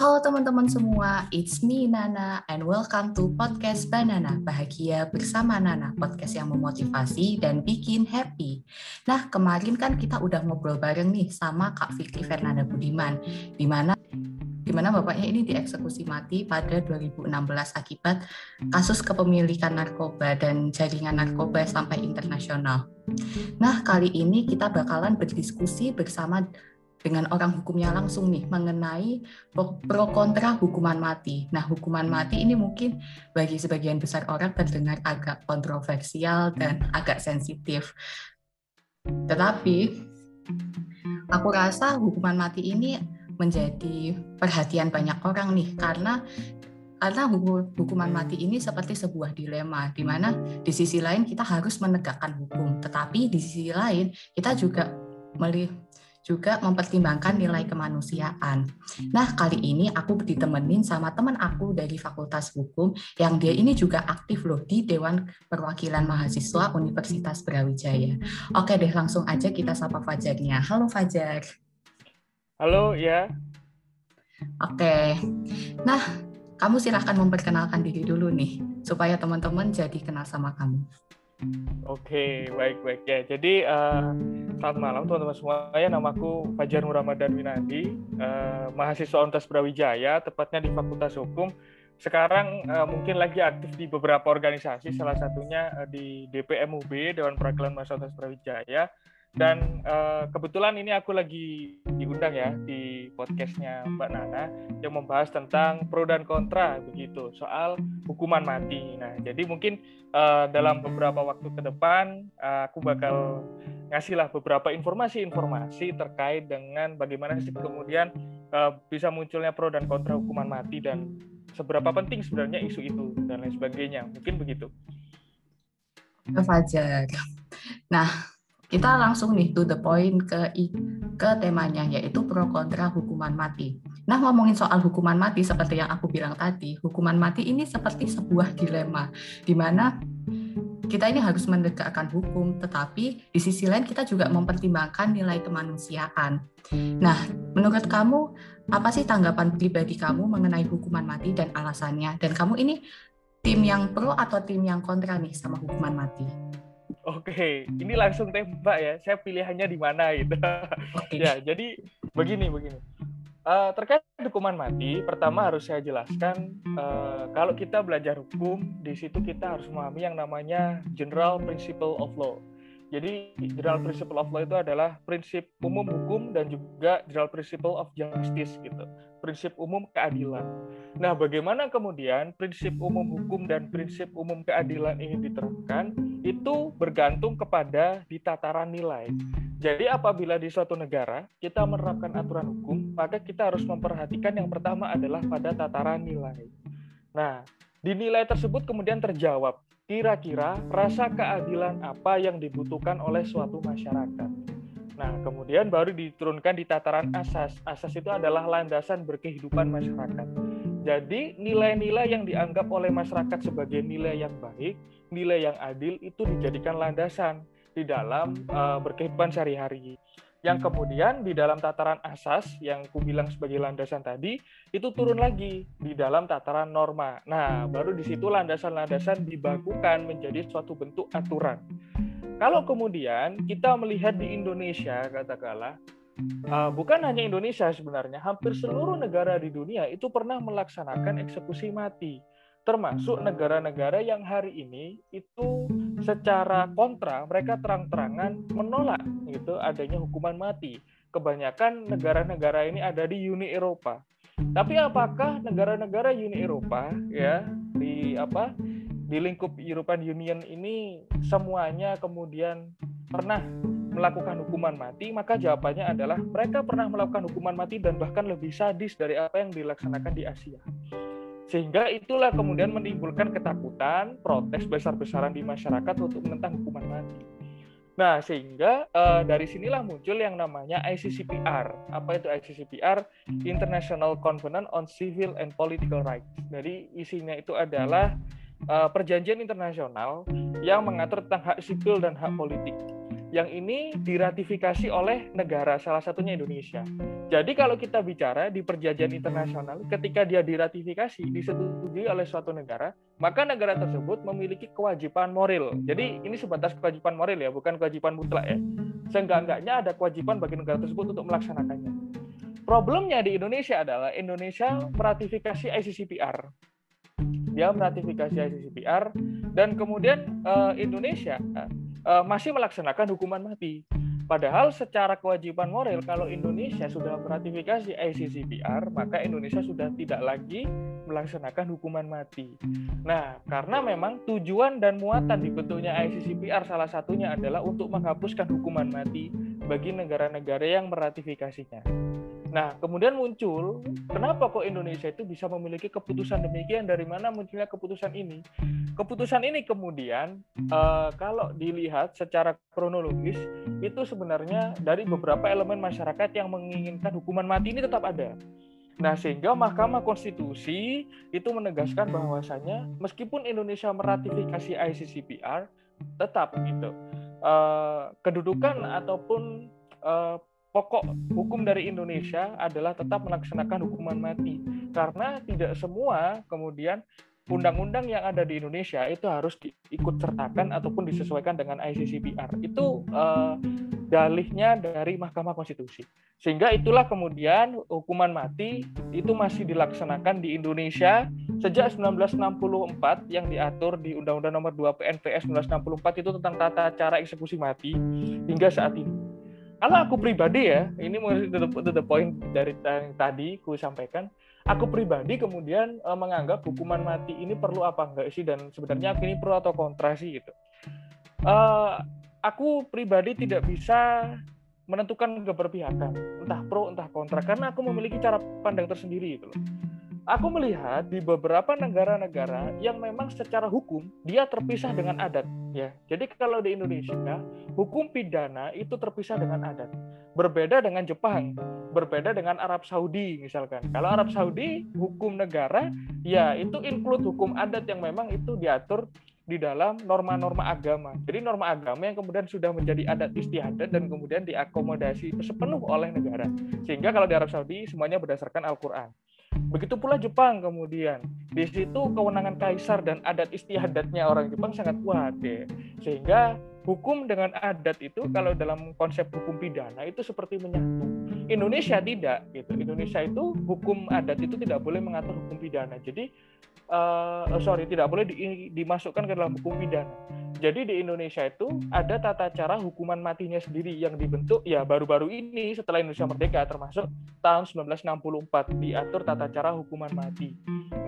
Halo teman-teman semua, it's me Nana and welcome to podcast Banana Bahagia bersama Nana, podcast yang memotivasi dan bikin happy. Nah, kemarin kan kita udah ngobrol bareng nih sama Kak Fikri Fernanda Budiman, di mana di mana bapaknya ini dieksekusi mati pada 2016 akibat kasus kepemilikan narkoba dan jaringan narkoba sampai internasional. Nah, kali ini kita bakalan berdiskusi bersama dengan orang hukumnya langsung nih mengenai pro kontra hukuman mati. Nah, hukuman mati ini mungkin bagi sebagian besar orang terdengar agak kontroversial dan agak sensitif. Tetapi aku rasa hukuman mati ini menjadi perhatian banyak orang nih karena karena hukuman mati ini seperti sebuah dilema di mana di sisi lain kita harus menegakkan hukum tetapi di sisi lain kita juga melihat juga mempertimbangkan nilai kemanusiaan. Nah, kali ini aku ditemenin sama teman aku dari Fakultas Hukum yang dia ini juga aktif loh di Dewan Perwakilan Mahasiswa Universitas Brawijaya. Oke deh, langsung aja kita sapa Fajarnya. Halo Fajar. Halo, ya. Oke. Nah, kamu silahkan memperkenalkan diri dulu nih, supaya teman-teman jadi kenal sama kamu. Oke, baik-baik ya. Jadi uh, selamat malam teman-teman semuanya. Namaku Fajar Nur Ramadan Winandi, uh, mahasiswa Untas Brawijaya, tepatnya di Fakultas Hukum. Sekarang uh, mungkin lagi aktif di beberapa organisasi, salah satunya uh, di DPMUB Dewan Perwakilan Mahasiswa Brawijaya dan uh, kebetulan ini aku lagi diundang ya di podcastnya Mbak Nana yang membahas tentang pro dan kontra begitu soal hukuman mati. Nah, jadi mungkin uh, dalam beberapa waktu ke depan uh, aku bakal ngasihlah beberapa informasi-informasi terkait dengan bagaimana sih kemudian uh, bisa munculnya pro dan kontra hukuman mati dan seberapa penting sebenarnya isu itu dan lain sebagainya. Mungkin begitu. Fajar. Nah, kita langsung nih to the point ke ke temanya yaitu pro kontra hukuman mati. Nah, ngomongin soal hukuman mati seperti yang aku bilang tadi, hukuman mati ini seperti sebuah dilema di mana kita ini harus menegakkan hukum, tetapi di sisi lain kita juga mempertimbangkan nilai kemanusiaan. Nah, menurut kamu apa sih tanggapan pribadi kamu mengenai hukuman mati dan alasannya? Dan kamu ini tim yang pro atau tim yang kontra nih sama hukuman mati? Oke, ini langsung tembak ya. Saya pilihannya di mana gitu. ya, jadi begini begini. Uh, terkait hukuman mati, pertama harus saya jelaskan uh, kalau kita belajar hukum, di situ kita harus memahami yang namanya general principle of law. Jadi general principle of law itu adalah prinsip umum hukum dan juga general principle of justice gitu prinsip umum keadilan. Nah, bagaimana kemudian prinsip umum hukum dan prinsip umum keadilan ini diterapkan itu bergantung kepada di tataran nilai. Jadi apabila di suatu negara kita menerapkan aturan hukum, maka kita harus memperhatikan yang pertama adalah pada tataran nilai. Nah, di nilai tersebut kemudian terjawab kira-kira rasa keadilan apa yang dibutuhkan oleh suatu masyarakat. Nah, kemudian baru diturunkan di tataran asas. Asas itu adalah landasan berkehidupan masyarakat. Jadi, nilai-nilai yang dianggap oleh masyarakat sebagai nilai yang baik, nilai yang adil itu dijadikan landasan di dalam uh, berkehidupan sehari-hari. Yang kemudian di dalam tataran asas yang ku bilang sebagai landasan tadi itu turun lagi di dalam tataran norma. Nah, baru di situ landasan-landasan dibakukan menjadi suatu bentuk aturan. Kalau kemudian kita melihat di Indonesia, katakanlah, uh, bukan hanya Indonesia sebenarnya, hampir seluruh negara di dunia itu pernah melaksanakan eksekusi mati, termasuk negara-negara yang hari ini itu secara kontra mereka terang-terangan menolak gitu adanya hukuman mati. Kebanyakan negara-negara ini ada di Uni Eropa. Tapi apakah negara-negara Uni Eropa ya di apa di lingkup European Union ini semuanya kemudian pernah melakukan hukuman mati, maka jawabannya adalah mereka pernah melakukan hukuman mati dan bahkan lebih sadis dari apa yang dilaksanakan di Asia. Sehingga itulah kemudian menimbulkan ketakutan, protes besar-besaran di masyarakat untuk menentang hukuman mati. Nah, sehingga uh, dari sinilah muncul yang namanya ICCPR. Apa itu ICCPR? International Covenant on Civil and Political Rights. Jadi isinya itu adalah uh, perjanjian internasional yang mengatur tentang hak sipil dan hak politik. Yang ini diratifikasi oleh negara, salah satunya Indonesia. Jadi kalau kita bicara di perjanjian internasional, ketika dia diratifikasi, disetujui oleh suatu negara, maka negara tersebut memiliki kewajiban moral. Jadi ini sebatas kewajiban moral ya, bukan kewajiban mutlak ya. Seenggak-enggaknya ada kewajiban bagi negara tersebut untuk melaksanakannya. Problemnya di Indonesia adalah Indonesia meratifikasi ICCPR. Dia meratifikasi ICCPR dan kemudian uh, Indonesia uh, masih melaksanakan hukuman mati. Padahal secara kewajiban moral kalau Indonesia sudah meratifikasi ICCPR, maka Indonesia sudah tidak lagi melaksanakan hukuman mati. Nah, karena memang tujuan dan muatan dibentuknya ICCPR salah satunya adalah untuk menghapuskan hukuman mati bagi negara-negara yang meratifikasinya. Nah, kemudian muncul, kenapa kok Indonesia itu bisa memiliki keputusan demikian? Dari mana munculnya keputusan ini? Keputusan ini kemudian, uh, kalau dilihat secara kronologis, itu sebenarnya dari beberapa elemen masyarakat yang menginginkan hukuman mati ini tetap ada. Nah, sehingga Mahkamah Konstitusi itu menegaskan bahwasanya meskipun Indonesia meratifikasi ICCPR, tetap gitu uh, kedudukan ataupun uh, pokok hukum dari Indonesia adalah tetap melaksanakan hukuman mati. Karena tidak semua kemudian undang-undang yang ada di Indonesia itu harus diikut sertakan ataupun disesuaikan dengan ICCPR itu uh, dalihnya dari Mahkamah Konstitusi. Sehingga itulah kemudian hukuman mati itu masih dilaksanakan di Indonesia sejak 1964 yang diatur di Undang-Undang Nomor 2 PNPS 1964 itu tentang tata cara eksekusi mati hingga saat ini kalau aku pribadi ya, ini the, to the point dari yang tadi ku sampaikan, aku pribadi kemudian uh, menganggap hukuman mati ini perlu apa enggak sih dan sebenarnya ini pro atau kontra sih gitu. Uh, aku pribadi tidak bisa menentukan keberpihakan, entah pro entah kontra karena aku memiliki cara pandang tersendiri gitu loh aku melihat di beberapa negara-negara yang memang secara hukum dia terpisah dengan adat ya. Jadi kalau di Indonesia hukum pidana itu terpisah dengan adat. Berbeda dengan Jepang, berbeda dengan Arab Saudi misalkan. Kalau Arab Saudi hukum negara ya itu include hukum adat yang memang itu diatur di dalam norma-norma agama. Jadi norma agama yang kemudian sudah menjadi adat istiadat dan kemudian diakomodasi sepenuh oleh negara. Sehingga kalau di Arab Saudi semuanya berdasarkan Al-Qur'an. Begitu pula Jepang kemudian. Di situ kewenangan kaisar dan adat istiadatnya orang Jepang sangat kuat ya. Sehingga hukum dengan adat itu kalau dalam konsep hukum pidana itu seperti menyatu. Indonesia tidak gitu. Indonesia itu hukum adat itu tidak boleh mengatur hukum pidana. Jadi uh, sorry tidak boleh di, dimasukkan ke dalam hukum pidana. Jadi di Indonesia itu ada tata cara hukuman matinya sendiri yang dibentuk ya baru-baru ini setelah Indonesia merdeka termasuk tahun 1964 diatur tata cara hukuman mati.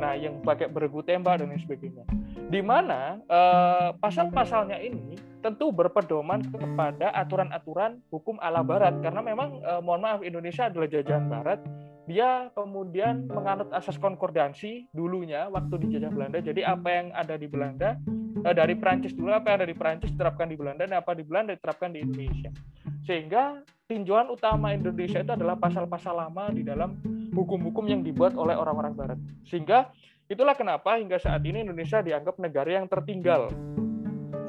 Nah, yang pakai beregu tembak dan lain sebagainya. Di mana eh, pasal-pasalnya ini tentu berpedoman kepada aturan-aturan hukum ala barat karena memang eh, mohon maaf Indonesia adalah jajahan barat dia kemudian menganut asas konkordansi dulunya waktu dijajah Belanda. Jadi apa yang ada di Belanda eh, dari Prancis dulu apa yang ada di Prancis diterapkan di Belanda dan apa di Belanda diterapkan di Indonesia. Sehingga tinjauan utama Indonesia itu adalah pasal-pasal lama di dalam hukum-hukum yang dibuat oleh orang-orang Barat. Sehingga itulah kenapa hingga saat ini Indonesia dianggap negara yang tertinggal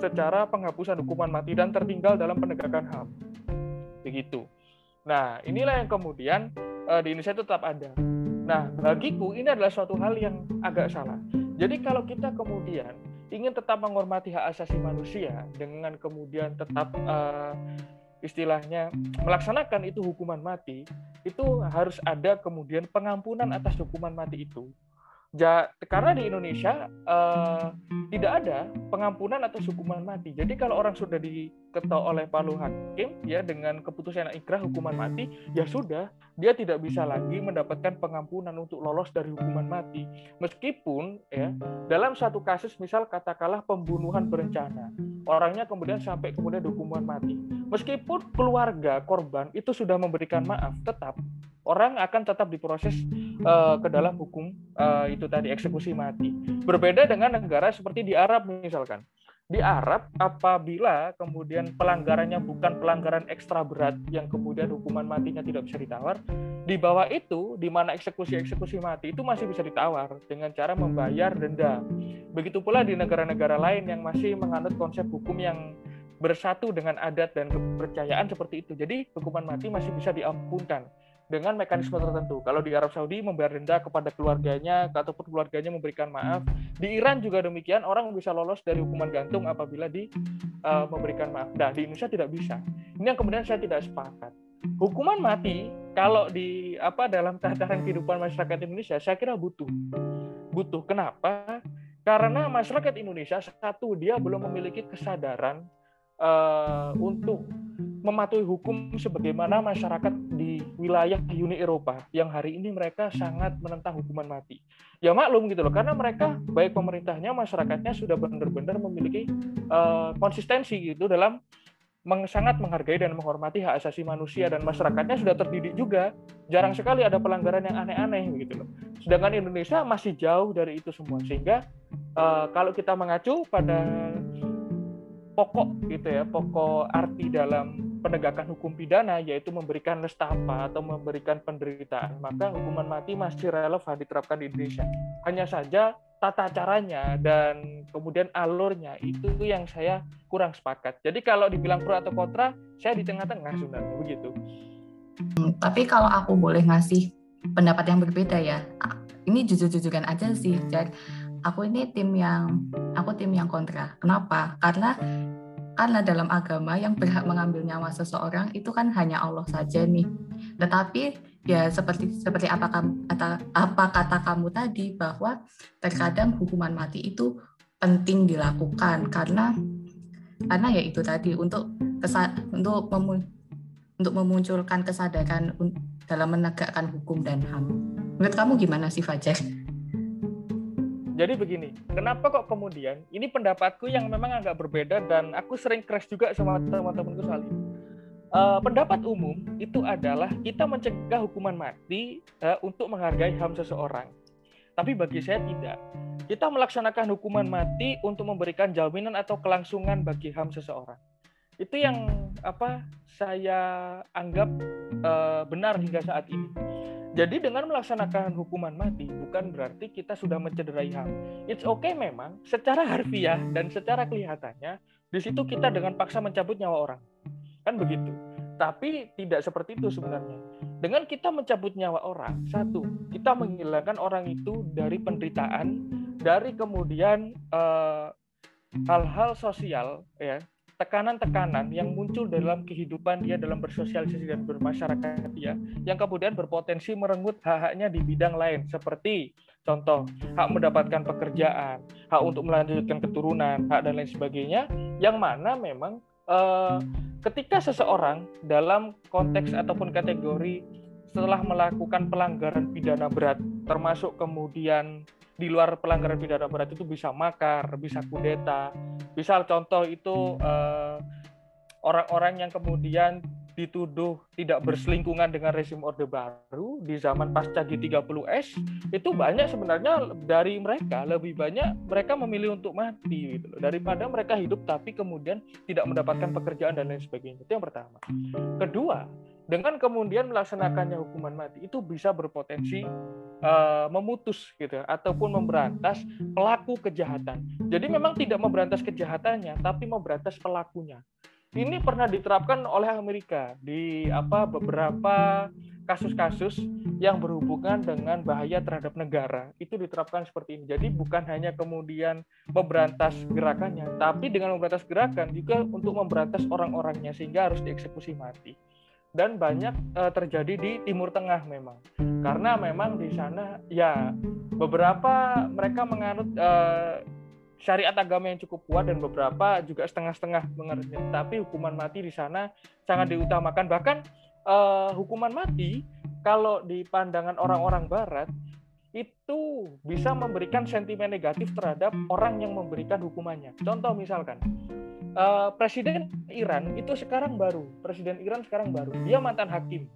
secara penghapusan hukuman mati dan tertinggal dalam penegakan HAM. Begitu. Nah, inilah yang kemudian uh, di Indonesia itu tetap ada. Nah, bagiku ini adalah suatu hal yang agak salah. Jadi kalau kita kemudian ingin tetap menghormati hak asasi manusia dengan kemudian tetap uh, istilahnya melaksanakan itu hukuman mati, itu harus ada kemudian pengampunan atas hukuman mati itu ja, karena di Indonesia uh, tidak ada pengampunan atau hukuman mati. Jadi kalau orang sudah diketok oleh palu hakim ya dengan keputusan ikrah hukuman mati, ya sudah dia tidak bisa lagi mendapatkan pengampunan untuk lolos dari hukuman mati. Meskipun ya dalam satu kasus misal katakanlah pembunuhan berencana, orangnya kemudian sampai kemudian hukuman mati. Meskipun keluarga korban itu sudah memberikan maaf, tetap orang akan tetap diproses uh, ke dalam hukum uh, itu tadi eksekusi mati. Berbeda dengan negara seperti di Arab misalkan. Di Arab apabila kemudian pelanggarannya bukan pelanggaran ekstra berat yang kemudian hukuman matinya tidak bisa ditawar, di bawah itu di mana eksekusi-eksekusi mati itu masih bisa ditawar dengan cara membayar denda. Begitu pula di negara-negara lain yang masih menganut konsep hukum yang bersatu dengan adat dan kepercayaan seperti itu. Jadi hukuman mati masih bisa diampunkan dengan mekanisme tertentu. Kalau di Arab Saudi membayar denda kepada keluarganya ataupun keluarganya memberikan maaf. Di Iran juga demikian, orang bisa lolos dari hukuman gantung apabila di uh, memberikan maaf. Nah, di Indonesia tidak bisa. Ini yang kemudian saya tidak sepakat. Hukuman mati kalau di apa dalam tataran kehidupan masyarakat Indonesia saya kira butuh. Butuh. Kenapa? Karena masyarakat Indonesia satu dia belum memiliki kesadaran uh, untuk mematuhi hukum sebagaimana masyarakat di wilayah Uni Eropa yang hari ini mereka sangat menentang hukuman mati. Ya maklum gitu loh, karena mereka baik pemerintahnya, masyarakatnya sudah benar-benar memiliki uh, konsistensi gitu dalam meng, sangat menghargai dan menghormati hak asasi manusia dan masyarakatnya sudah terdidik juga. Jarang sekali ada pelanggaran yang aneh-aneh gitu loh. Sedangkan Indonesia masih jauh dari itu semua sehingga uh, kalau kita mengacu pada pokok gitu ya, pokok arti dalam penegakan hukum pidana yaitu memberikan nestapa atau memberikan penderitaan, maka hukuman mati masih relevan diterapkan di Indonesia. Hanya saja tata caranya dan kemudian alurnya itu yang saya kurang sepakat. Jadi kalau dibilang pro atau kontra, saya di tengah-tengah sebenarnya begitu. Hmm, tapi kalau aku boleh ngasih pendapat yang berbeda ya, ini jujur-jujuran aja sih, Jack aku ini tim yang aku tim yang kontra. Kenapa? Karena karena dalam agama yang berhak mengambil nyawa seseorang itu kan hanya Allah saja nih. Tetapi ya seperti seperti apa kata apa kata kamu tadi bahwa terkadang hukuman mati itu penting dilakukan karena karena ya itu tadi untuk untuk memu, untuk memunculkan kesadaran dalam menegakkan hukum dan HAM. Menurut kamu gimana sih Fajar? Jadi begini, kenapa kok kemudian ini pendapatku yang memang agak berbeda dan aku sering crash juga sama teman-temanku soal. Uh, pendapat umum itu adalah kita mencegah hukuman mati uh, untuk menghargai HAM seseorang. Tapi bagi saya tidak. Kita melaksanakan hukuman mati untuk memberikan jaminan atau kelangsungan bagi HAM seseorang. Itu yang apa saya anggap uh, benar hingga saat ini jadi dengan melaksanakan hukuman mati bukan berarti kita sudah mencederai HAM. It's okay memang secara harfiah dan secara kelihatannya di situ kita dengan paksa mencabut nyawa orang. Kan begitu. Tapi tidak seperti itu sebenarnya. Dengan kita mencabut nyawa orang, satu, kita menghilangkan orang itu dari penderitaan, dari kemudian eh, hal-hal sosial ya tekanan-tekanan yang muncul dalam kehidupan dia dalam bersosialisasi dan bermasyarakat dia yang kemudian berpotensi merenggut hak-haknya di bidang lain. Seperti contoh hak mendapatkan pekerjaan, hak untuk melanjutkan keturunan, hak dan lain sebagainya yang mana memang eh, ketika seseorang dalam konteks ataupun kategori setelah melakukan pelanggaran pidana berat termasuk kemudian di luar pelanggaran pidana berat itu bisa makar, bisa kudeta. Misal contoh itu eh, orang-orang yang kemudian dituduh tidak berselingkungan dengan rezim Orde Baru di zaman pasca G30S itu banyak sebenarnya dari mereka lebih banyak mereka memilih untuk mati gitu loh. Daripada mereka hidup tapi kemudian tidak mendapatkan pekerjaan dan lain sebagainya. Itu yang pertama. Kedua dengan kemudian melaksanakannya hukuman mati itu bisa berpotensi uh, memutus gitu ataupun memberantas pelaku kejahatan. Jadi memang tidak memberantas kejahatannya tapi memberantas pelakunya. Ini pernah diterapkan oleh Amerika di apa beberapa kasus-kasus yang berhubungan dengan bahaya terhadap negara itu diterapkan seperti ini. Jadi bukan hanya kemudian memberantas gerakannya, tapi dengan memberantas gerakan juga untuk memberantas orang-orangnya sehingga harus dieksekusi mati dan banyak uh, terjadi di Timur Tengah memang. Karena memang di sana ya beberapa mereka menganut uh, syariat agama yang cukup kuat dan beberapa juga setengah-setengah mengerti. Tapi hukuman mati di sana sangat diutamakan. Bahkan uh, hukuman mati kalau di pandangan orang-orang Barat itu bisa memberikan sentimen negatif terhadap orang yang memberikan hukumannya. Contoh misalkan, uh, presiden Iran itu sekarang baru, presiden Iran sekarang baru, dia mantan hakim.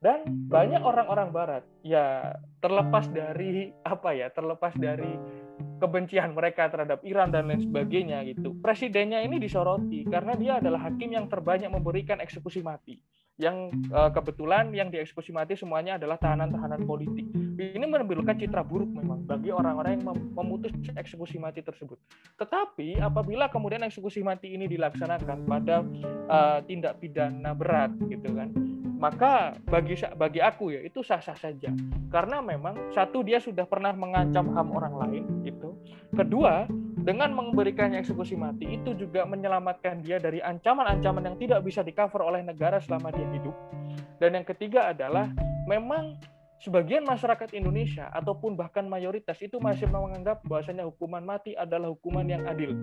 Dan banyak orang-orang barat ya terlepas dari apa ya, terlepas dari kebencian mereka terhadap Iran dan lain sebagainya gitu. Presidennya ini disoroti karena dia adalah hakim yang terbanyak memberikan eksekusi mati. Yang uh, kebetulan yang dieksekusi mati semuanya adalah tahanan-tahanan politik. Ini menimbulkan citra buruk memang bagi orang-orang yang memutus eksekusi mati tersebut. Tetapi apabila kemudian eksekusi mati ini dilaksanakan pada uh, tindak pidana berat gitu kan, maka bagi bagi aku ya itu sah-sah saja. Karena memang satu dia sudah pernah mengancam ham orang lain itu kedua dengan memberikannya eksekusi mati itu juga menyelamatkan dia dari ancaman-ancaman yang tidak bisa di cover oleh negara selama dia hidup. Dan yang ketiga adalah memang sebagian masyarakat Indonesia ataupun bahkan mayoritas itu masih menganggap bahwasanya hukuman mati adalah hukuman yang adil.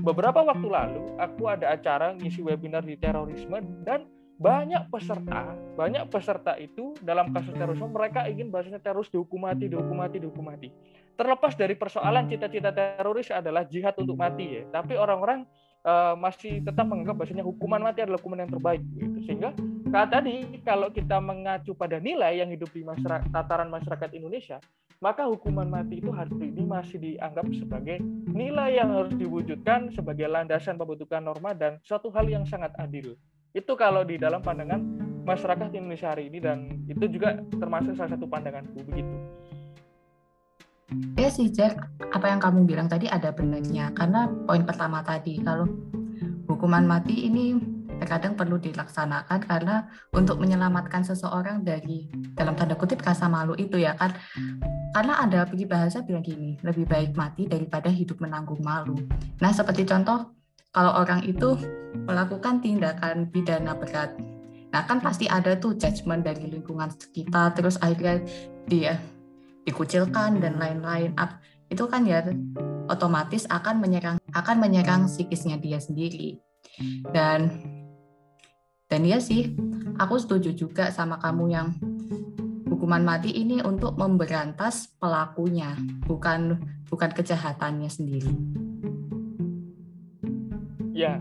Beberapa waktu lalu aku ada acara ngisi webinar di terorisme dan banyak peserta, banyak peserta itu dalam kasus terorisme mereka ingin bahasanya teroris dihukum mati, dihukum mati, dihukum mati. Terlepas dari persoalan cita-cita teroris adalah jihad untuk mati ya, tapi orang-orang uh, masih tetap menganggap bahasanya hukuman mati adalah hukuman yang terbaik gitu. Sehingga kata tadi kalau kita mengacu pada nilai yang hidup di masyarakat, tataran masyarakat Indonesia, maka hukuman mati itu hari ini masih dianggap sebagai nilai yang harus diwujudkan sebagai landasan pembentukan norma dan suatu hal yang sangat adil. Itu kalau di dalam pandangan masyarakat Indonesia hari ini dan itu juga termasuk salah satu pandanganku begitu. Ya sih Jack, apa yang kamu bilang tadi ada benarnya. Karena poin pertama tadi kalau hukuman mati ini terkadang perlu dilaksanakan karena untuk menyelamatkan seseorang dari dalam tanda kutip rasa malu itu ya kan. Karena ada bahasa bilang gini lebih baik mati daripada hidup menanggung malu. Nah seperti contoh kalau orang itu melakukan tindakan pidana berat. Nah, kan pasti ada tuh judgement dari lingkungan sekitar, terus akhirnya dia dikucilkan dan lain-lain. Itu kan ya otomatis akan menyerang akan menyerang psikisnya dia sendiri. Dan dan ya sih, aku setuju juga sama kamu yang hukuman mati ini untuk memberantas pelakunya, bukan bukan kejahatannya sendiri. Ya.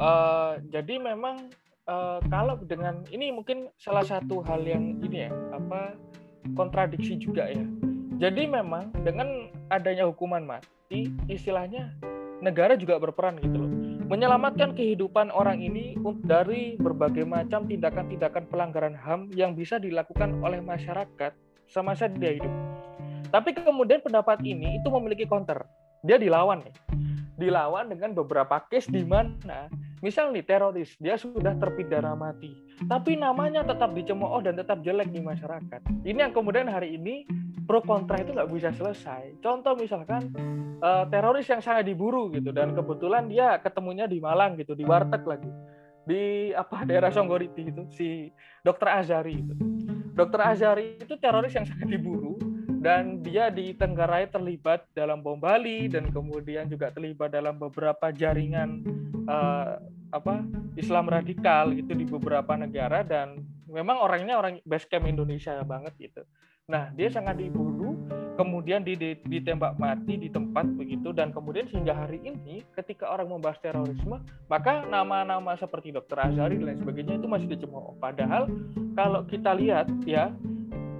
Uh, jadi memang uh, kalau dengan ini mungkin salah satu hal yang ini ya apa kontradiksi juga ya. Jadi memang dengan adanya hukuman mati istilahnya negara juga berperan gitu loh menyelamatkan kehidupan orang ini dari berbagai macam tindakan-tindakan pelanggaran HAM yang bisa dilakukan oleh masyarakat semasa dia hidup. Tapi kemudian pendapat ini itu memiliki counter. Dia dilawan nih dilawan dengan beberapa case di mana misal nih teroris dia sudah terpidana mati. Tapi namanya tetap dicemooh dan tetap jelek di masyarakat. Ini yang kemudian hari ini pro kontra itu nggak bisa selesai. Contoh misalkan uh, teroris yang sangat diburu gitu dan kebetulan dia ketemunya di Malang gitu di warteg lagi. Di apa daerah Songgoriti itu si dokter Azari itu. Dokter Azari itu teroris yang sangat diburu dan dia di Tenggarai terlibat dalam bom Bali dan kemudian juga terlibat dalam beberapa jaringan uh, apa Islam radikal itu di beberapa negara dan memang orangnya orang base camp Indonesia banget gitu. Nah dia sangat diburu, kemudian ditembak mati di tempat begitu dan kemudian hingga hari ini ketika orang membahas terorisme maka nama-nama seperti Dr. Azhari dan lain sebagainya itu masih dicemooh. Padahal kalau kita lihat ya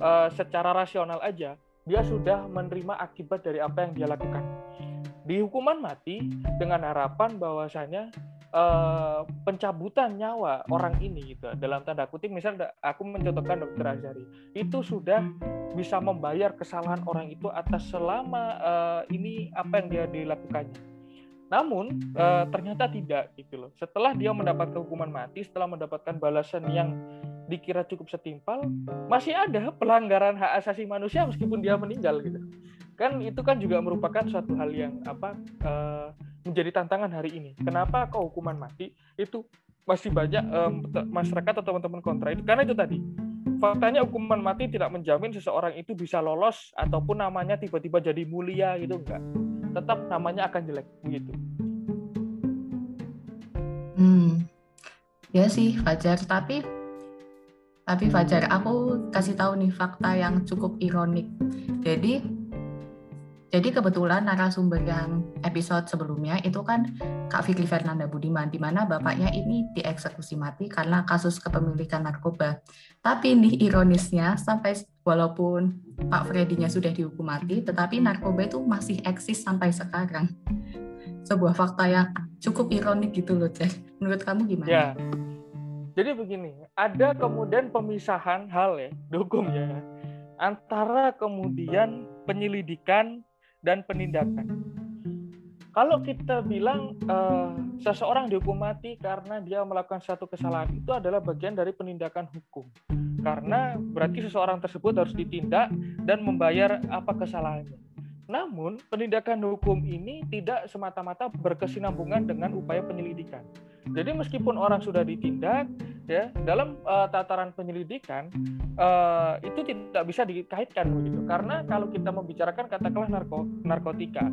uh, secara rasional aja dia sudah menerima akibat dari apa yang dia lakukan. Di hukuman mati dengan harapan bahwasanya eh, pencabutan nyawa orang ini gitu dalam tanda kutip misalnya aku mencontohkan dokter Azari itu sudah bisa membayar kesalahan orang itu atas selama eh, ini apa yang dia dilakukannya namun uh, ternyata tidak gitu loh. Setelah dia mendapatkan hukuman mati, setelah mendapatkan balasan yang dikira cukup setimpal, masih ada pelanggaran hak asasi manusia meskipun dia meninggal gitu. Kan itu kan juga merupakan suatu hal yang apa uh, menjadi tantangan hari ini. Kenapa kok hukuman mati itu masih banyak um, masyarakat atau teman-teman kontra itu karena itu tadi faktanya hukuman mati tidak menjamin seseorang itu bisa lolos ataupun namanya tiba-tiba jadi mulia gitu enggak tetap namanya akan jelek begitu. Hmm, ya sih Fajar. Tapi tapi Fajar, aku kasih tahu nih fakta yang cukup ironik. Jadi jadi kebetulan narasumber yang episode sebelumnya itu kan Kak Fikri Fernanda Budiman, di mana bapaknya ini dieksekusi mati karena kasus kepemilikan narkoba. Tapi nih ironisnya, sampai walaupun Pak Fredinya sudah dihukum mati, tetapi narkoba itu masih eksis sampai sekarang. Sebuah fakta yang cukup ironik gitu loh, Jack. Menurut kamu gimana? Ya, Jadi begini, ada kemudian pemisahan hal ya, hukumnya antara kemudian penyelidikan dan penindakan. Kalau kita bilang uh, seseorang dihukum mati karena dia melakukan satu kesalahan itu adalah bagian dari penindakan hukum. Karena berarti seseorang tersebut harus ditindak dan membayar apa kesalahannya. Namun, penindakan hukum ini tidak semata-mata berkesinambungan dengan upaya penyelidikan. Jadi meskipun orang sudah ditindak, ya dalam uh, tataran penyelidikan uh, itu tidak bisa dikaitkan begitu. Karena kalau kita membicarakan katakanlah narko narkotika,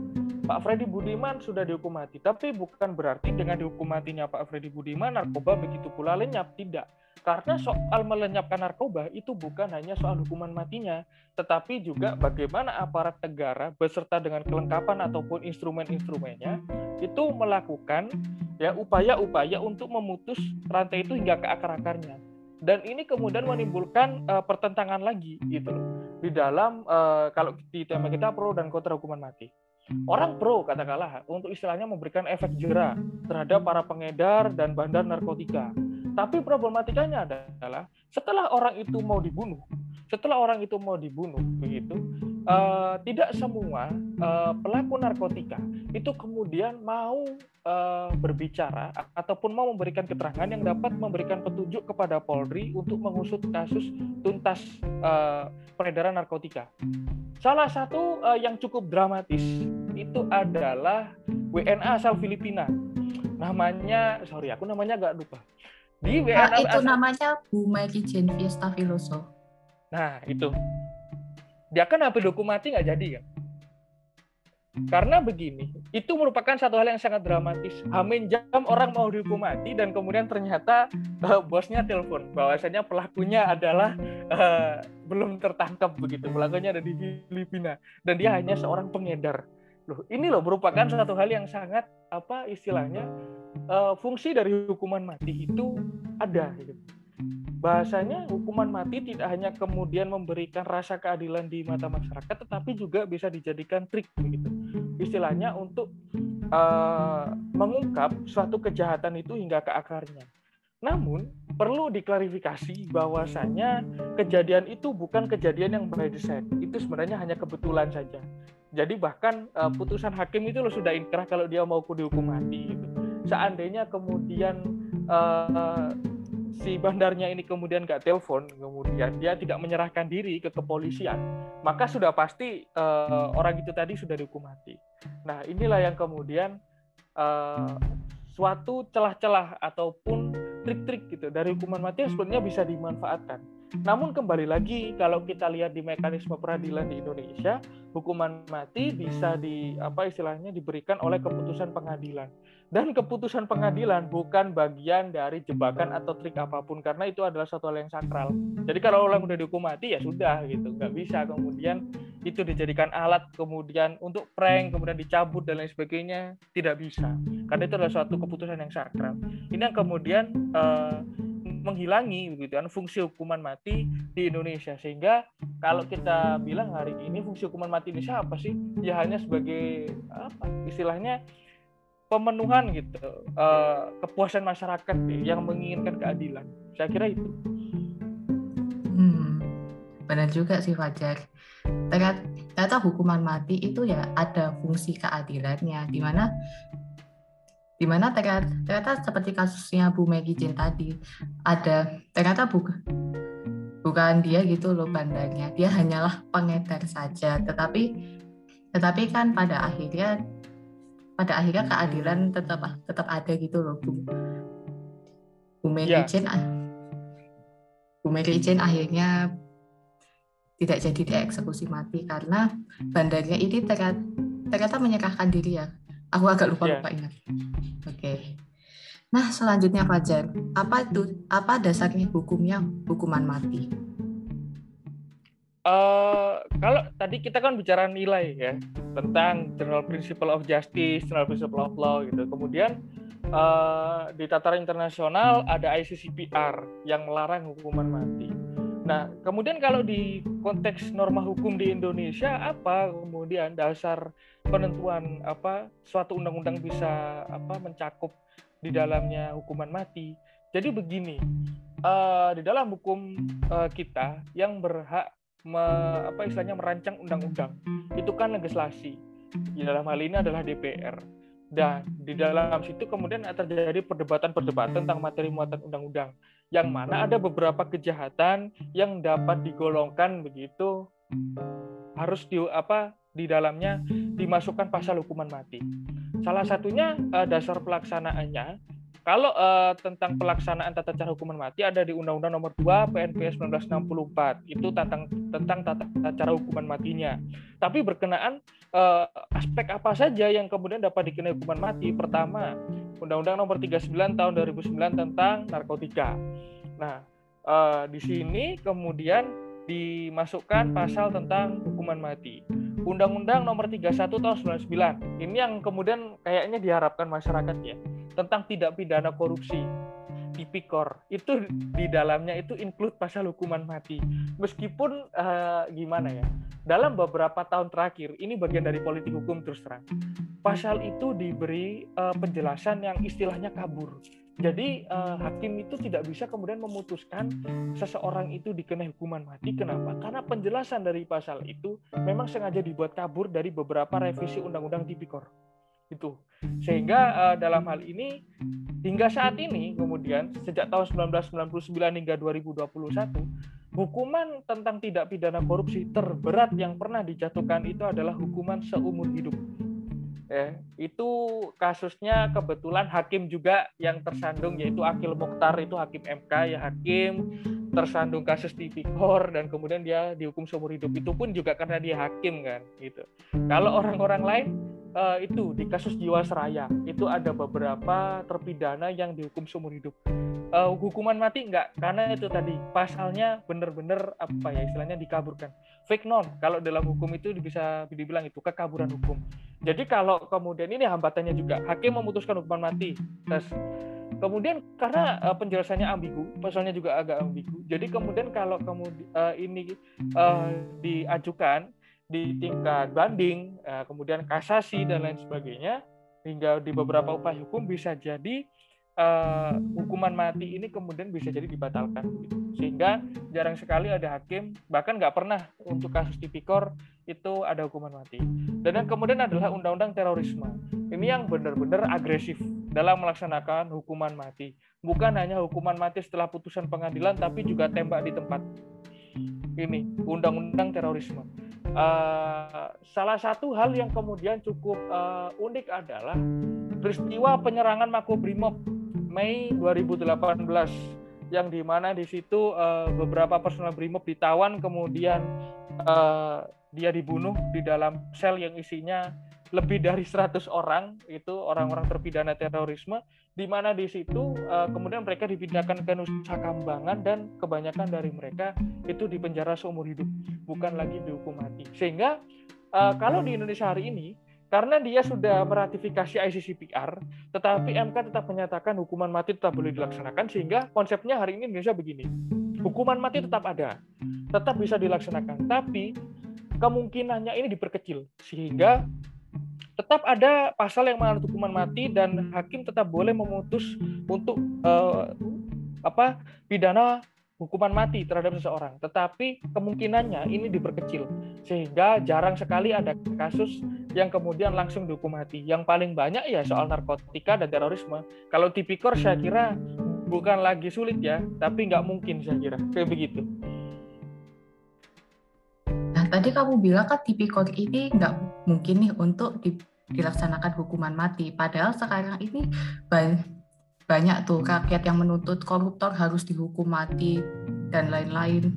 Pak Freddy Budiman sudah dihukum mati, tapi bukan berarti dengan dihukum matinya Pak Freddy Budiman narkoba begitu pula lenyap, tidak. Karena soal melenyapkan narkoba itu bukan hanya soal hukuman matinya, tetapi juga bagaimana aparat negara beserta dengan kelengkapan ataupun instrumen-instrumennya itu melakukan ya upaya-upaya untuk memutus rantai itu hingga ke akar-akarnya. Dan ini kemudian menimbulkan uh, pertentangan lagi gitu loh di dalam uh, kalau di tema kita pro dan kontra hukuman mati. Orang pro katakanlah untuk istilahnya memberikan efek jerah terhadap para pengedar dan bandar narkotika. Tapi problematikanya adalah setelah orang itu mau dibunuh, setelah orang itu mau dibunuh begitu, uh, tidak semua uh, pelaku narkotika itu kemudian mau uh, berbicara ataupun mau memberikan keterangan yang dapat memberikan petunjuk kepada Polri untuk mengusut kasus tuntas uh, peredaran narkotika. Salah satu uh, yang cukup dramatis itu adalah WNA asal Filipina. Namanya, sorry aku namanya agak lupa. Di WNA nah, itu namanya Bu Maggie Jane Filoso. Nah itu. Dia kan HP hukum mati nggak jadi ya? Karena begini, itu merupakan satu hal yang sangat dramatis. Amin jam orang mau dihukum mati dan kemudian ternyata uh, bosnya telepon bahwasanya pelakunya adalah uh, belum tertangkap begitu. Pelakunya ada di Filipina dan dia hanya seorang pengedar. Loh, ini loh merupakan satu hal yang sangat apa istilahnya uh, fungsi dari hukuman mati itu ada gitu bahasanya hukuman mati tidak hanya kemudian memberikan rasa keadilan di mata masyarakat, tetapi juga bisa dijadikan trik begitu. Istilahnya untuk uh, mengungkap suatu kejahatan itu hingga ke akarnya. Namun perlu diklarifikasi bahwasanya kejadian itu bukan kejadian yang by design. Itu sebenarnya hanya kebetulan saja. Jadi bahkan uh, putusan hakim itu lo sudah inkrah kalau dia mau dihukum mati. Gitu. Seandainya kemudian uh, si bandarnya ini kemudian nggak telepon, kemudian dia tidak menyerahkan diri ke kepolisian, maka sudah pasti uh, orang itu tadi sudah dihukum mati. Nah inilah yang kemudian uh, suatu celah-celah ataupun trik-trik gitu dari hukuman mati yang sebenarnya bisa dimanfaatkan. Namun kembali lagi kalau kita lihat di mekanisme peradilan di Indonesia, hukuman mati bisa di apa istilahnya diberikan oleh keputusan pengadilan. Dan keputusan pengadilan bukan bagian dari jebakan atau trik apa pun karena itu adalah satu hal yang sakral. Jadi kalau orang udah dihukum mati ya sudah gitu, nggak bisa kemudian itu dijadikan alat kemudian untuk prank kemudian dicabut dan lain sebagainya tidak bisa karena itu adalah suatu keputusan yang sakral. Ini yang kemudian uh, menghilangi begitu kan fungsi hukuman mati di Indonesia. Sehingga kalau kita bilang hari ini fungsi hukuman mati Indonesia apa sih? Ya hanya sebagai apa istilahnya pemenuhan gitu uh, kepuasan masyarakat yang menginginkan keadilan. Saya kira itu. Hmm, benar juga sih Fajar. Ternyata hukuman mati itu ya ada fungsi keadilannya di mana di mana ternyata, ternyata seperti kasusnya Bu Maggie Jane tadi ada ternyata bukan bukan dia gitu loh bandarnya dia hanyalah pengedar saja tetapi tetapi kan pada akhirnya pada akhirnya keadilan tetap tetap ada gitu loh Bu. Bu Mary yeah. Jane Bu Mary Jane akhirnya tidak jadi dieksekusi mati karena bandarnya ini ternyata, ternyata menyerahkan diri ya. Aku agak lupa lupa yeah. ingat. Oke. Okay. Nah selanjutnya Fajar, apa itu apa dasarnya hukumnya hukuman mati? Uh, kalau tadi kita kan bicara nilai ya tentang general principle of justice, general principle of law gitu. Kemudian uh, di tataran internasional ada ICCPR yang melarang hukuman mati. Nah, kemudian kalau di konteks norma hukum di Indonesia apa kemudian dasar penentuan apa suatu undang-undang bisa apa mencakup di dalamnya hukuman mati? Jadi begini, uh, di dalam hukum uh, kita yang berhak me, apa istilahnya merancang undang-undang itu kan legislasi. Di dalam hal ini adalah DPR. Dan di dalam situ kemudian terjadi perdebatan-perdebatan tentang materi muatan undang-undang yang mana ada beberapa kejahatan yang dapat digolongkan begitu harus di apa di dalamnya dimasukkan pasal hukuman mati. Salah satunya uh, dasar pelaksanaannya kalau uh, tentang pelaksanaan tata cara hukuman mati ada di Undang-Undang Nomor 2 PNPS 1964. Itu tentang tentang tata cara hukuman matinya. Tapi berkenaan uh, aspek apa saja yang kemudian dapat dikenai hukuman mati? Pertama, Undang-Undang Nomor 39 tahun 2009 tentang narkotika. Nah, uh, di sini kemudian dimasukkan pasal tentang hukuman mati. Undang-Undang Nomor 31 tahun 99. Ini yang kemudian kayaknya diharapkan masyarakat ya tentang tidak pidana korupsi tipikor itu di dalamnya itu include pasal hukuman mati. Meskipun uh, gimana ya dalam beberapa tahun terakhir ini bagian dari politik hukum terus terang pasal itu diberi uh, penjelasan yang istilahnya kabur jadi uh, hakim itu tidak bisa kemudian memutuskan seseorang itu dikenai hukuman mati. Kenapa? Karena penjelasan dari pasal itu memang sengaja dibuat kabur dari beberapa revisi undang-undang tipikor itu sehingga uh, dalam hal ini hingga saat ini kemudian sejak tahun 1999 hingga 2021 hukuman tentang tidak pidana korupsi terberat yang pernah dijatuhkan itu adalah hukuman seumur hidup ya. Itu kasusnya kebetulan hakim juga yang tersandung yaitu Akil Mukhtar itu hakim MK ya hakim tersandung kasus tipikor dan kemudian dia dihukum seumur hidup. Itu pun juga karena dia hakim kan gitu. Kalau orang-orang lain uh, itu di kasus Jiwasraya itu ada beberapa terpidana yang dihukum seumur hidup. Uh, hukuman mati enggak karena itu tadi pasalnya benar-benar apa ya istilahnya dikaburkan. Fake non kalau dalam hukum itu bisa dibilang itu kekaburan hukum. Jadi kalau kemudian ini hambatannya juga hakim memutuskan hukuman mati. Terus Kemudian karena uh, penjelasannya ambigu, pasalnya juga agak ambigu. Jadi kemudian kalau kemudian uh, ini uh, diajukan di tingkat banding, uh, kemudian kasasi dan lain sebagainya, hingga di beberapa upaya hukum bisa jadi uh, hukuman mati ini kemudian bisa jadi dibatalkan gitu. sehingga jarang sekali ada hakim bahkan nggak pernah untuk kasus tipikor itu ada hukuman mati. Dan yang kemudian adalah undang-undang terorisme. Ini yang benar-benar agresif dalam melaksanakan hukuman mati. Bukan hanya hukuman mati setelah putusan pengadilan tapi juga tembak di tempat. Ini undang-undang terorisme. Uh, salah satu hal yang kemudian cukup uh, unik adalah peristiwa penyerangan Makobrimob Mei 2018 yang di mana di situ uh, beberapa personel Brimob ditawan kemudian uh, dia dibunuh di dalam sel yang isinya lebih dari 100 orang itu orang-orang terpidana terorisme di mana di situ uh, kemudian mereka dipindahkan ke Nusa Kambangan dan kebanyakan dari mereka itu dipenjara seumur hidup bukan lagi dihukum mati. Sehingga uh, kalau di Indonesia hari ini karena dia sudah meratifikasi ICCPR, tetapi MK tetap menyatakan hukuman mati tetap boleh dilaksanakan, sehingga konsepnya hari ini Indonesia begini. Hukuman mati tetap ada, tetap bisa dilaksanakan, tapi kemungkinannya ini diperkecil, sehingga tetap ada pasal yang menganut hukuman mati dan hakim tetap boleh memutus untuk uh, apa pidana hukuman mati terhadap seseorang, tetapi kemungkinannya ini diperkecil. Sehingga jarang sekali ada kasus yang kemudian langsung dihukum mati. Yang paling banyak ya soal narkotika dan terorisme. Kalau tipikor saya kira bukan lagi sulit ya, tapi nggak mungkin saya kira kayak begitu. Nah tadi kamu bilang kan tipikor ini nggak mungkin nih untuk dilaksanakan hukuman mati. Padahal sekarang ini banyak banyak tuh rakyat yang menuntut koruptor harus dihukum mati dan lain-lain.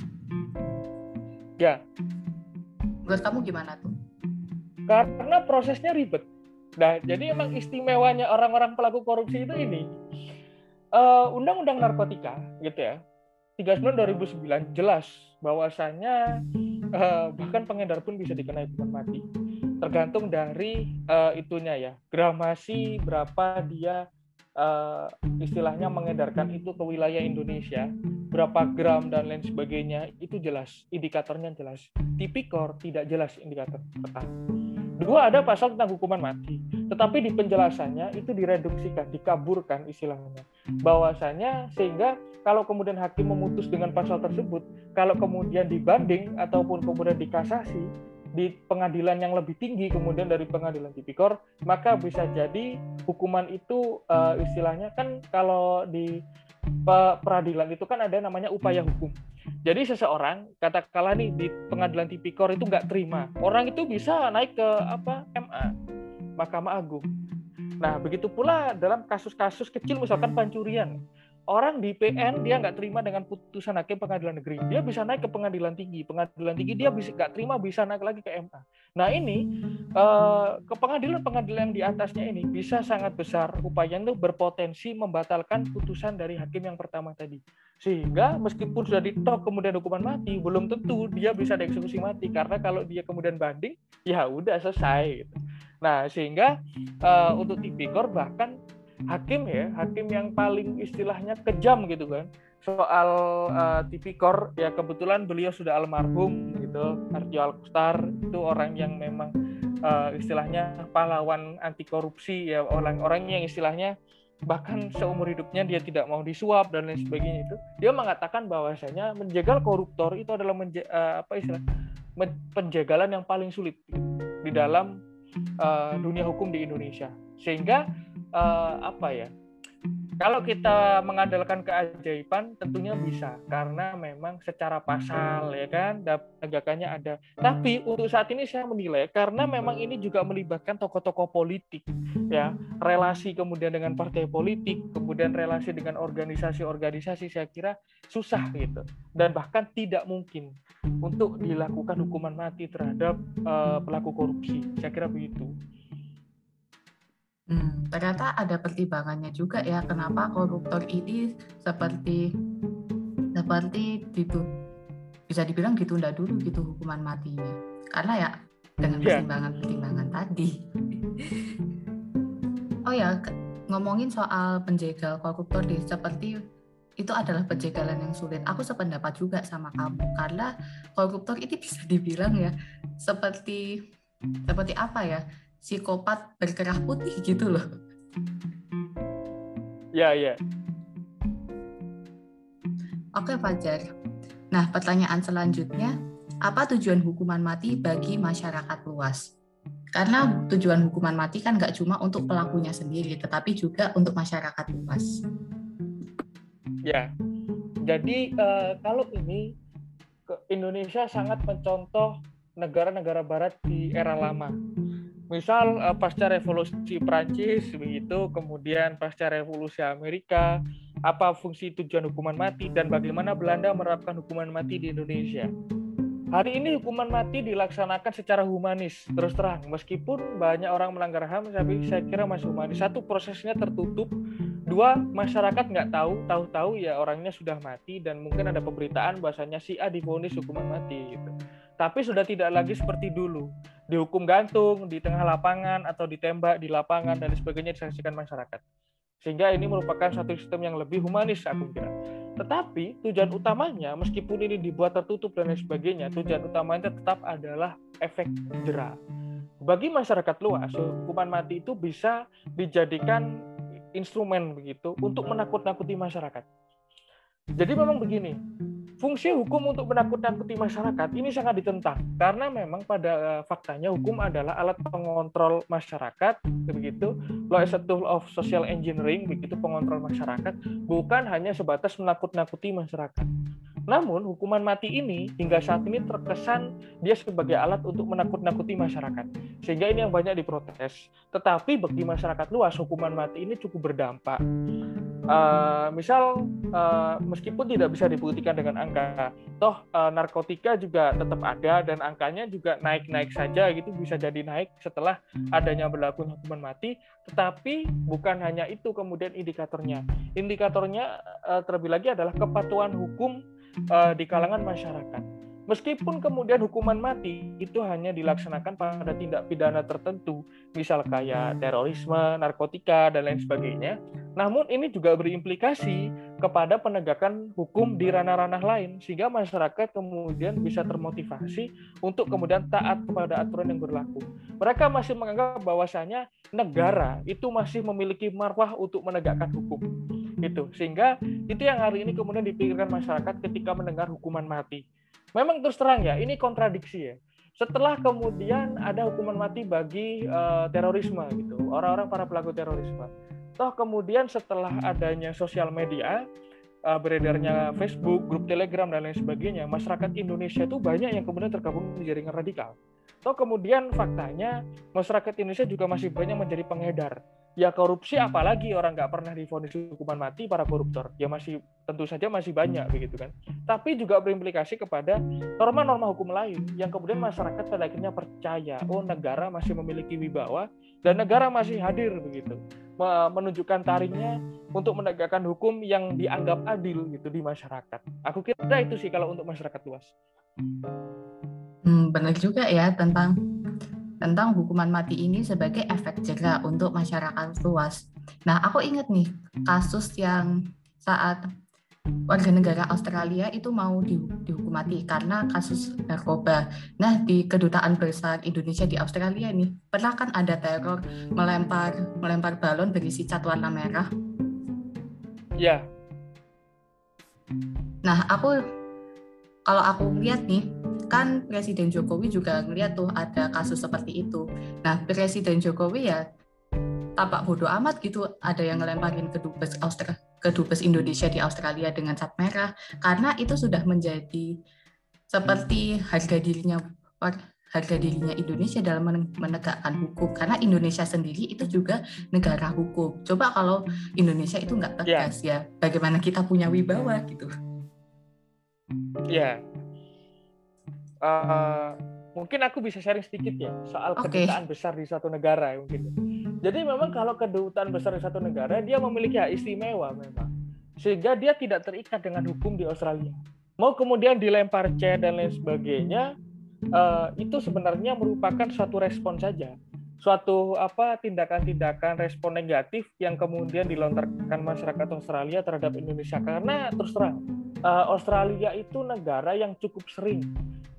Ya. Menurut kamu gimana tuh? Karena prosesnya ribet. Nah, jadi emang istimewanya orang-orang pelaku korupsi itu ini. Undang Undang-undang narkotika gitu ya. 39 2009 jelas bahwasannya uh, bahkan pengedar pun bisa dikenai hukuman mati. Tergantung dari uh, itunya ya, gramasi berapa dia uh, istilahnya mengedarkan itu ke wilayah Indonesia, berapa gram dan lain sebagainya itu jelas, indikatornya jelas. Tipikor tidak jelas indikator pertama. Dua ada pasal tentang hukuman mati, tetapi di penjelasannya itu direduksikan, dikaburkan istilahnya. Bahwasanya sehingga kalau kemudian hakim memutus dengan pasal tersebut, kalau kemudian dibanding ataupun kemudian dikasasi di pengadilan yang lebih tinggi kemudian dari pengadilan tipikor, maka bisa jadi hukuman itu uh, istilahnya kan kalau di peradilan itu kan ada namanya upaya hukum. Jadi seseorang katakanlah nih di pengadilan tipikor itu nggak terima, orang itu bisa naik ke apa MA, Mahkamah Agung. Nah begitu pula dalam kasus-kasus kecil misalkan pencurian, orang di PN dia nggak terima dengan putusan hakim pengadilan negeri, dia bisa naik ke pengadilan tinggi, pengadilan tinggi dia bisa nggak terima bisa naik lagi ke MA. Nah ini eh, ke pengadilan-pengadilan yang di atasnya ini bisa sangat besar upayanya itu berpotensi membatalkan putusan dari hakim yang pertama tadi, sehingga meskipun sudah ditok kemudian hukuman mati, belum tentu dia bisa dieksekusi mati karena kalau dia kemudian banding, ya udah selesai. Gitu. Nah sehingga uh, untuk tipikor bahkan hakim ya hakim yang paling istilahnya kejam gitu kan. Soal uh, tipikor ya kebetulan beliau sudah almarhum gitu Arjo Alkustar itu orang yang memang uh, istilahnya pahlawan anti korupsi ya orang-orang yang istilahnya bahkan seumur hidupnya dia tidak mau disuap dan lain sebagainya itu. Dia mengatakan bahwasanya menjegal koruptor itu adalah menje, uh, apa istilah penjagalan yang paling sulit gitu, di dalam uh, dunia hukum di Indonesia. Sehingga uh, apa ya kalau kita mengandalkan keajaiban tentunya bisa karena memang secara pasal ya kan penegakannya ada. Tapi untuk saat ini saya menilai karena memang ini juga melibatkan tokoh-tokoh politik ya, relasi kemudian dengan partai politik, kemudian relasi dengan organisasi-organisasi saya kira susah gitu dan bahkan tidak mungkin untuk dilakukan hukuman mati terhadap uh, pelaku korupsi. Saya kira begitu. Hmm, ternyata ada pertimbangannya juga ya kenapa koruptor ini seperti seperti itu bisa dibilang ditunda dulu gitu hukuman matinya karena ya dengan iya. pertimbangan-pertimbangan tadi. oh ya ngomongin soal penjegal koruptor di seperti itu adalah penjagalan yang sulit. Aku sependapat juga sama kamu karena koruptor ini bisa dibilang ya seperti seperti apa ya? Psikopat berkerah putih gitu loh. Ya, ya. Oke, Fajar. Nah, pertanyaan selanjutnya, apa tujuan hukuman mati bagi masyarakat luas? Karena tujuan hukuman mati kan nggak cuma untuk pelakunya sendiri, tetapi juga untuk masyarakat luas. Ya, jadi uh, kalau ini Indonesia sangat mencontoh negara-negara Barat di era lama misal uh, pasca revolusi Prancis begitu, kemudian pasca revolusi Amerika, apa fungsi tujuan hukuman mati dan bagaimana Belanda menerapkan hukuman mati di Indonesia. Hari ini hukuman mati dilaksanakan secara humanis, terus terang. Meskipun banyak orang melanggar HAM, tapi saya kira masih humanis. Satu, prosesnya tertutup. Dua, masyarakat nggak tahu, tahu-tahu ya orangnya sudah mati dan mungkin ada pemberitaan bahasanya si A divonis hukuman mati. Gitu. Tapi sudah tidak lagi seperti dulu dihukum gantung di tengah lapangan atau ditembak di lapangan dan sebagainya disaksikan masyarakat. Sehingga ini merupakan satu sistem yang lebih humanis aku kira. Tetapi tujuan utamanya meskipun ini dibuat tertutup dan lain sebagainya, tujuan utamanya tetap adalah efek jerah. Bagi masyarakat luas, hukuman mati itu bisa dijadikan instrumen begitu untuk menakut-nakuti masyarakat. Jadi memang begini, fungsi hukum untuk menakut-nakuti masyarakat ini sangat ditentang. Karena memang pada eh, faktanya hukum adalah alat pengontrol masyarakat begitu. Law is a tool of social engineering begitu pengontrol masyarakat bukan hanya sebatas menakut-nakuti masyarakat. Namun hukuman mati ini hingga saat ini terkesan dia sebagai alat untuk menakut-nakuti masyarakat. Sehingga ini yang banyak diprotes. Tetapi bagi masyarakat luas hukuman mati ini cukup berdampak uh, misal uh, meskipun tidak bisa dibuktikan dengan angka, toh uh, narkotika juga tetap ada dan angkanya juga naik-naik saja gitu bisa jadi naik setelah adanya berlaku hukuman mati. Tetapi bukan hanya itu kemudian indikatornya. Indikatornya uh, terlebih lagi adalah kepatuhan hukum uh, di kalangan masyarakat. Meskipun kemudian hukuman mati itu hanya dilaksanakan pada tindak pidana tertentu, misal kayak terorisme, narkotika, dan lain sebagainya, namun ini juga berimplikasi kepada penegakan hukum di ranah-ranah lain sehingga masyarakat kemudian bisa termotivasi untuk kemudian taat kepada aturan yang berlaku. Mereka masih menganggap bahwasanya negara itu masih memiliki marwah untuk menegakkan hukum. Itu sehingga itu yang hari ini kemudian dipikirkan masyarakat ketika mendengar hukuman mati. Memang terus terang ya, ini kontradiksi ya. Setelah kemudian ada hukuman mati bagi uh, terorisme gitu orang-orang para pelaku terorisme. Toh kemudian setelah adanya sosial media, uh, beredarnya Facebook, grup Telegram dan lain sebagainya, masyarakat Indonesia itu banyak yang kemudian tergabung di jaringan radikal. Toh kemudian faktanya masyarakat Indonesia juga masih banyak menjadi pengedar ya korupsi apalagi orang nggak pernah difonis hukuman mati para koruptor. Ya masih tentu saja masih banyak begitu kan. Tapi juga berimplikasi kepada norma-norma hukum lain yang kemudian masyarakat pada akhirnya percaya oh negara masih memiliki wibawa dan negara masih hadir begitu. Menunjukkan taringnya untuk menegakkan hukum yang dianggap adil gitu di masyarakat. Aku kira itu sih kalau untuk masyarakat luas. Hmm, benar juga ya tentang tentang hukuman mati ini sebagai efek jerah untuk masyarakat luas. Nah, aku ingat nih kasus yang saat warga negara Australia itu mau dihukum mati karena kasus narkoba. Nah, di kedutaan besar Indonesia di Australia nih, pernah kan ada teror melempar melempar balon berisi cat warna merah? Ya. Nah, aku kalau aku lihat nih, kan Presiden Jokowi juga ngeliat tuh ada kasus seperti itu. Nah, Presiden Jokowi ya tampak bodoh amat gitu ada yang ngelemparin ke dubes Australia ke dubes Indonesia di Australia dengan cat merah karena itu sudah menjadi seperti harga dirinya harga dirinya Indonesia dalam menegakkan hukum karena Indonesia sendiri itu juga negara hukum. Coba kalau Indonesia itu nggak tegas yeah. ya, bagaimana kita punya wibawa gitu? Ya, uh, mungkin aku bisa sharing sedikit ya soal okay. kedutaan besar di suatu negara ya mungkin. Jadi memang kalau kedutaan besar di satu negara dia memiliki hak istimewa memang sehingga dia tidak terikat dengan hukum di Australia. Mau kemudian dilempar C dan lain sebagainya uh, itu sebenarnya merupakan suatu respon saja suatu apa tindakan-tindakan respon negatif yang kemudian dilontarkan masyarakat Australia terhadap Indonesia. Karena terus terang uh, Australia itu negara yang cukup sering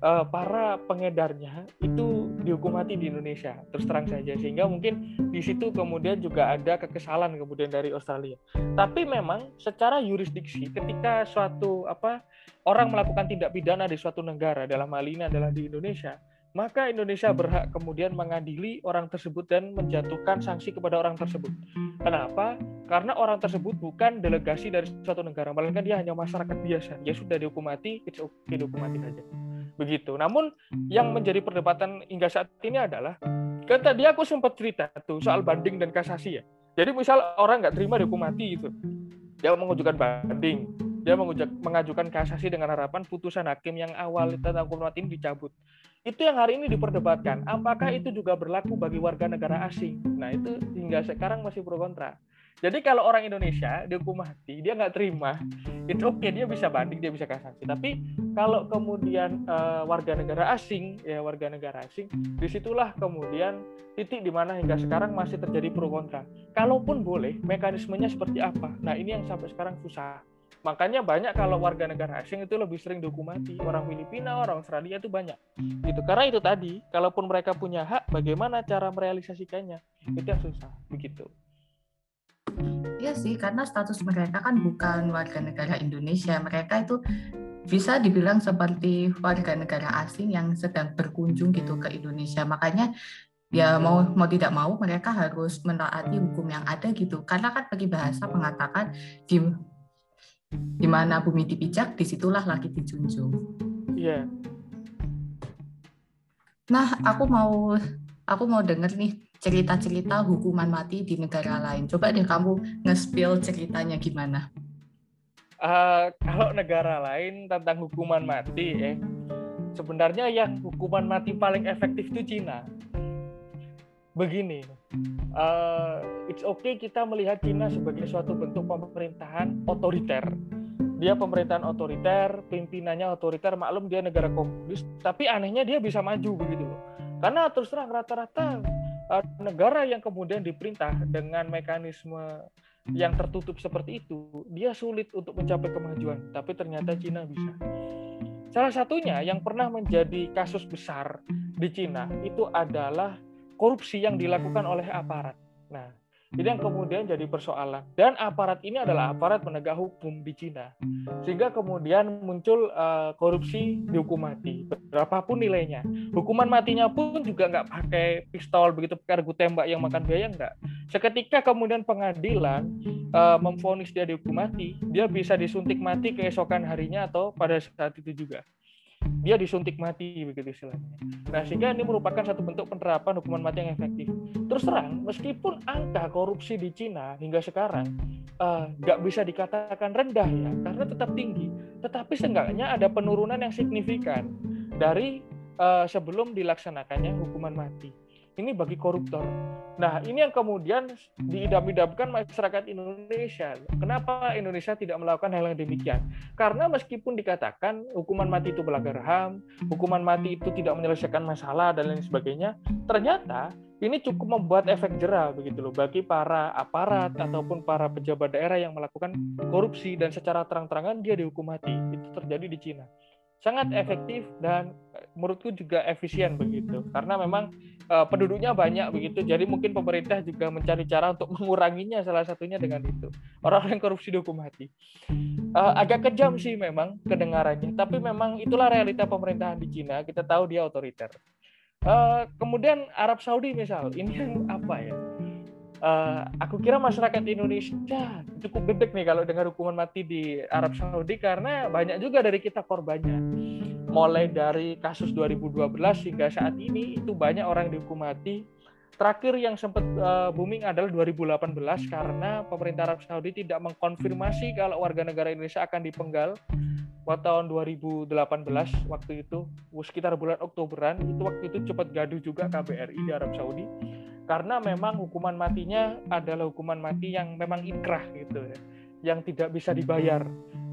uh, para pengedarnya itu dihukum mati di Indonesia terus terang saja. Sehingga mungkin di situ kemudian juga ada kekesalan kemudian dari Australia. Tapi memang secara yurisdiksi ketika suatu apa orang melakukan tindak pidana di suatu negara dalam hal ini adalah di Indonesia maka Indonesia berhak kemudian mengadili orang tersebut dan menjatuhkan sanksi kepada orang tersebut. Kenapa? Karena orang tersebut bukan delegasi dari suatu negara, melainkan dia hanya masyarakat biasa. Dia sudah dihukum mati, it's okay dihukum mati saja begitu. Namun yang menjadi perdebatan hingga saat ini adalah kan tadi aku sempat cerita tuh soal banding dan kasasi ya. Jadi misal orang nggak terima dihukum mati itu, dia mengajukan banding, dia mengajukan kasasi dengan harapan putusan hakim yang awal tentang hukuman mati ini dicabut. Itu yang hari ini diperdebatkan. Apakah itu juga berlaku bagi warga negara asing? Nah itu hingga sekarang masih pro kontra. Jadi kalau orang Indonesia dihukum mati, dia nggak terima, itu oke okay, dia bisa banding, dia bisa kasasi. Tapi kalau kemudian uh, warga negara asing, ya warga negara asing, di situlah kemudian titik di mana hingga sekarang masih terjadi pro kontra. Kalaupun boleh, mekanismenya seperti apa? Nah ini yang sampai sekarang susah. Makanya banyak kalau warga negara asing itu lebih sering dihukum mati. Orang Filipina, orang Australia itu banyak. Gitu. Karena itu tadi, kalaupun mereka punya hak, bagaimana cara merealisasikannya? Itu yang susah. Begitu. Iya sih, karena status mereka kan bukan warga negara Indonesia. Mereka itu bisa dibilang seperti warga negara asing yang sedang berkunjung gitu ke Indonesia. Makanya ya mau mau tidak mau mereka harus menaati hukum yang ada gitu. Karena kan bagi bahasa mengatakan di di mana bumi dipijak, di situlah lagi dijunjung. Iya. Yeah. Nah, aku mau aku mau denger nih cerita-cerita hukuman mati di negara lain. Coba deh kamu nge-spill ceritanya gimana? Uh, kalau negara lain tentang hukuman mati, eh, sebenarnya yang hukuman mati paling efektif itu Cina. Begini, uh, it's okay kita melihat Cina sebagai suatu bentuk pemerintahan otoriter. Dia pemerintahan otoriter, pimpinannya otoriter, maklum dia negara komunis, tapi anehnya dia bisa maju begitu loh. Karena terus terang rata-rata uh, negara yang kemudian diperintah dengan mekanisme yang tertutup seperti itu, dia sulit untuk mencapai kemajuan. Tapi ternyata Cina bisa. Salah satunya yang pernah menjadi kasus besar di Cina itu adalah korupsi yang dilakukan oleh aparat. Nah, ini yang kemudian jadi persoalan. Dan aparat ini adalah aparat penegak hukum di Cina. Sehingga kemudian muncul uh, korupsi dihukum mati. Berapapun nilainya. Hukuman matinya pun juga nggak pakai pistol, begitu pakai regu tembak yang makan biaya nggak. Seketika kemudian pengadilan uh, memfonis dia dihukum mati, dia bisa disuntik mati keesokan harinya atau pada saat itu juga dia disuntik mati begitu istilahnya. Nah sehingga ini merupakan satu bentuk penerapan hukuman mati yang efektif. Terus terang, meskipun angka korupsi di Cina hingga sekarang eh, nggak uh, bisa dikatakan rendah ya, karena tetap tinggi. Tetapi seenggaknya ada penurunan yang signifikan dari uh, sebelum dilaksanakannya hukuman mati. Ini bagi koruptor. Nah, ini yang kemudian diidam-idamkan masyarakat Indonesia. Kenapa Indonesia tidak melakukan hal yang demikian? Karena meskipun dikatakan hukuman mati itu melanggar HAM, hukuman mati itu tidak menyelesaikan masalah dan lain sebagainya, ternyata ini cukup membuat efek jerah begitu loh bagi para aparat ataupun para pejabat daerah yang melakukan korupsi dan secara terang-terangan dia dihukum mati. Itu terjadi di Cina sangat efektif dan eh, menurutku juga efisien begitu. Karena memang uh, penduduknya banyak begitu. Jadi mungkin pemerintah juga mencari cara untuk menguranginya salah satunya dengan itu. Orang yang korupsi dihukum mati. Uh, agak kejam sih memang kedengarannya. Tapi memang itulah realita pemerintahan di Cina. Kita tahu dia otoriter. Uh, kemudian Arab Saudi misal. Ini apa ya uh, aku kira masyarakat Indonesia cukup gede nih kalau dengar hukuman mati di Arab Saudi karena banyak juga dari kita korbannya. Mulai dari kasus 2012 hingga saat ini itu banyak orang dihukum mati. Terakhir yang sempat uh, booming adalah 2018 karena pemerintah Arab Saudi tidak mengkonfirmasi kalau warga negara Indonesia akan dipenggal waktu tahun 2018 waktu itu sekitar bulan Oktoberan itu waktu itu cepat gaduh juga KBRI di Arab Saudi karena memang hukuman matinya adalah hukuman mati yang memang inkrah gitu ya. Yang tidak bisa dibayar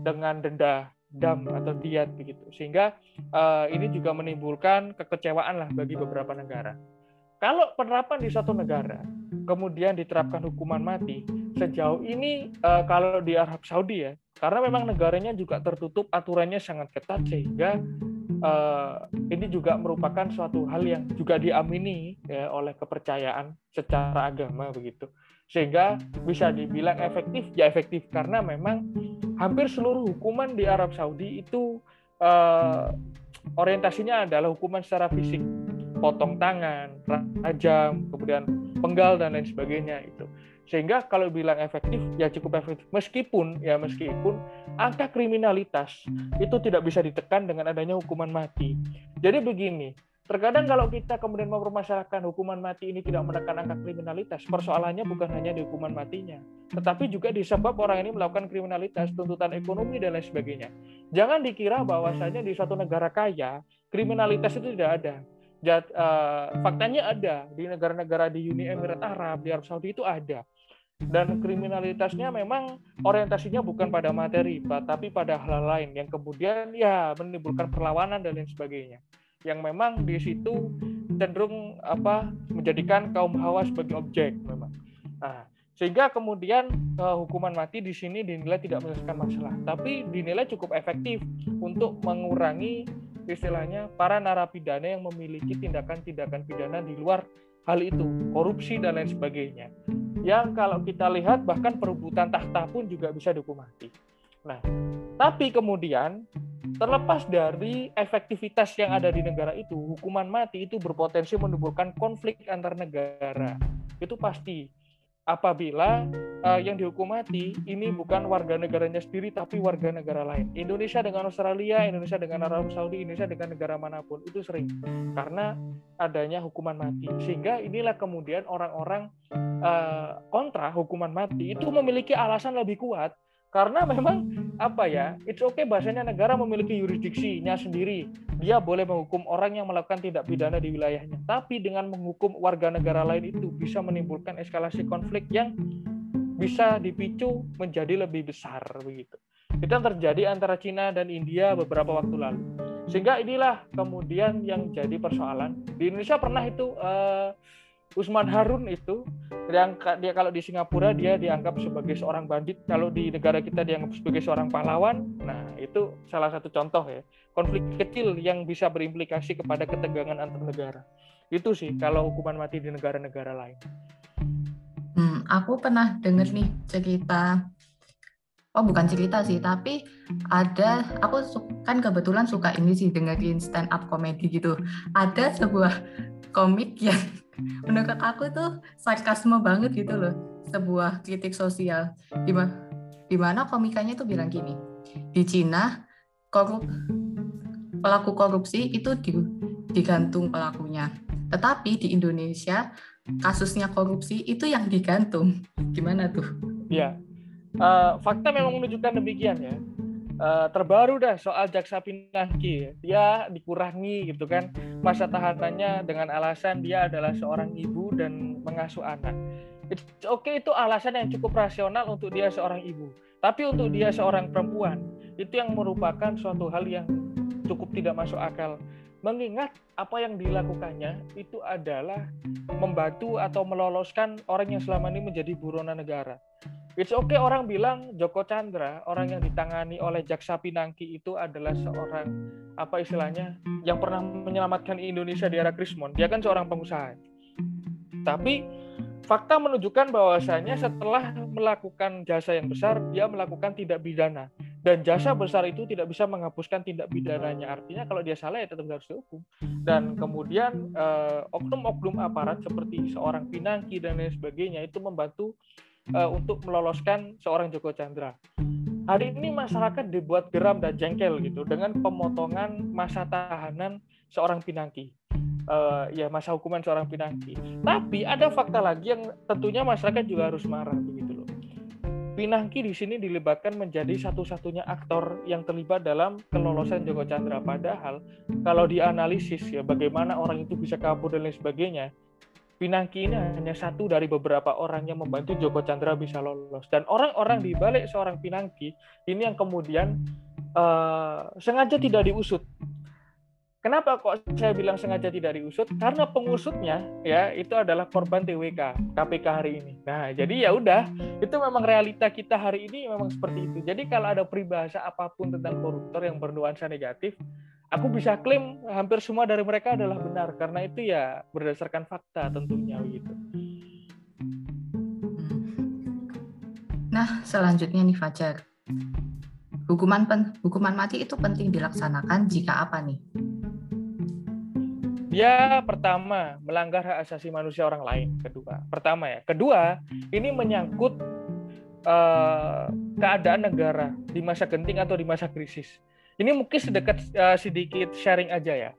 dengan denda dam atau diat begitu. Sehingga uh, ini juga menimbulkan kekecewaan lah bagi beberapa negara. Kalau penerapan di satu negara kemudian diterapkan hukuman mati sejauh ini uh, kalau di Arab Saudi ya karena memang negaranya juga tertutup aturannya sangat ketat sehingga uh, ini juga merupakan suatu hal yang juga diamini ya oleh kepercayaan secara agama begitu. Sehingga bisa dibilang efektif ya efektif. Karena memang hampir seluruh hukuman di Arab Saudi itu uh, orientasinya adalah hukuman secara fisik. Potong tangan, rajam, kemudian penggal dan lain sebagainya itu. Sehingga kalau bilang efektif ya cukup efektif meskipun ya meskipun angka kriminalitas itu tidak bisa ditekan dengan adanya hukuman mati. Jadi begini, terkadang kalau kita kemudian mempermasalahkan hukuman mati ini tidak menekan angka kriminalitas, persoalannya bukan hanya di hukuman matinya, tetapi juga disebab orang ini melakukan kriminalitas, tuntutan ekonomi dan lain sebagainya. Jangan dikira bahwasanya di suatu negara kaya kriminalitas itu tidak ada Jat, uh, faktanya ada di negara-negara di Uni Emirat Arab, di Arab Saudi itu ada. Dan kriminalitasnya memang orientasinya bukan pada materi, tapi pada hal lain yang kemudian ya menimbulkan perlawanan dan lain sebagainya. Yang memang di situ cenderung apa menjadikan kaum hawa sebagai objek memang. Nah, sehingga kemudian uh, hukuman mati di sini dinilai tidak menyelesaikan masalah, tapi dinilai cukup efektif untuk mengurangi istilahnya para narapidana yang memiliki tindakan-tindakan pidana di luar hal itu, korupsi dan lain sebagainya. Yang kalau kita lihat bahkan perebutan tahta pun juga bisa dihukum mati. Nah, tapi kemudian terlepas dari efektivitas yang ada di negara itu, hukuman mati itu berpotensi menimbulkan konflik antar negara. Itu pasti apabila uh, yang dihukum mati ini bukan warga negaranya sendiri tapi warga negara lain. Indonesia dengan Australia, Indonesia dengan Arab Saudi, Indonesia dengan negara mana pun itu sering karena adanya hukuman mati. Sehingga inilah kemudian orang-orang uh, kontra hukuman mati itu memiliki alasan lebih kuat karena memang apa ya it's okay bahasanya negara memiliki yurisdiksinya sendiri. Dia boleh menghukum orang yang melakukan tindak pidana di wilayahnya. Tapi dengan menghukum warga negara lain itu bisa menimbulkan eskalasi konflik yang bisa dipicu menjadi lebih besar begitu. Itu yang terjadi antara Cina dan India beberapa waktu lalu. Sehingga inilah kemudian yang jadi persoalan. Di Indonesia pernah itu uh, Usman Harun itu yang dia kalau di Singapura dia dianggap sebagai seorang bandit, kalau di negara kita dianggap sebagai seorang pahlawan. Nah, itu salah satu contoh ya. Konflik kecil yang bisa berimplikasi kepada ketegangan antar negara. Itu sih kalau hukuman mati di negara-negara lain. Hmm, aku pernah dengar nih cerita oh bukan cerita sih tapi ada aku kan kebetulan suka ini sih dengerin stand up comedy gitu ada sebuah komik yang menurut aku tuh sarkasme banget gitu loh sebuah kritik sosial di mana komikanya tuh bilang gini di Cina korup pelaku korupsi itu digantung pelakunya tetapi di Indonesia kasusnya korupsi itu yang digantung gimana tuh? Iya uh, fakta memang menunjukkan demikian ya. Uh, terbaru dah soal jaksa pinangki dia dikurangi gitu kan. Masa tahanannya dengan alasan dia adalah seorang ibu dan mengasuh anak. Oke okay, itu alasan yang cukup rasional untuk dia seorang ibu. Tapi untuk dia seorang perempuan itu yang merupakan suatu hal yang cukup tidak masuk akal. Mengingat apa yang dilakukannya itu adalah membantu atau meloloskan orang yang selama ini menjadi buronan negara It's okay orang bilang Joko Chandra, orang yang ditangani oleh Jaksa Pinangki itu adalah seorang apa istilahnya yang pernah menyelamatkan Indonesia di era Krismon. Dia kan seorang pengusaha. Tapi fakta menunjukkan bahwasanya setelah melakukan jasa yang besar, dia melakukan tindak pidana. Dan jasa besar itu tidak bisa menghapuskan tindak pidananya. Artinya kalau dia salah ya tetap harus dihukum. Dan kemudian eh, oknum-oknum aparat seperti seorang Pinangki dan lain sebagainya itu membantu uh, untuk meloloskan seorang Joko Chandra. Hari ini masyarakat dibuat geram dan jengkel gitu dengan pemotongan masa tahanan seorang Pinangki. Uh, ya masa hukuman seorang Pinangki. Tapi ada fakta lagi yang tentunya masyarakat juga harus marah begitu loh. Pinangki di sini dilibatkan menjadi satu-satunya aktor yang terlibat dalam kelolosan Joko Chandra. Padahal kalau dianalisis ya bagaimana orang itu bisa kabur dan lain sebagainya, Pinangki ini hanya satu dari beberapa orang yang membantu Joko Chandra bisa lolos. Dan orang-orang di balik seorang Pinangki ini yang kemudian uh, sengaja tidak diusut. Kenapa kok saya bilang sengaja tidak diusut? Karena pengusutnya ya itu adalah korban TWK KPK hari ini. Nah, jadi ya udah, itu memang realita kita hari ini memang seperti itu. Jadi kalau ada peribahasa apa pun tentang koruptor yang bernuansa negatif, aku bisa klaim hampir semua dari mereka adalah benar karena itu ya berdasarkan fakta tentunya gitu. Nah, selanjutnya nih Fajar. Hukuman pen, hukuman mati itu penting dilaksanakan jika apa nih? Ya, pertama, melanggar hak asasi manusia orang lain. Kedua, pertama ya. Kedua, ini menyangkut uh, keadaan negara di masa genting atau di masa krisis. Ini mungkin sedekat uh, sedikit sharing aja ya.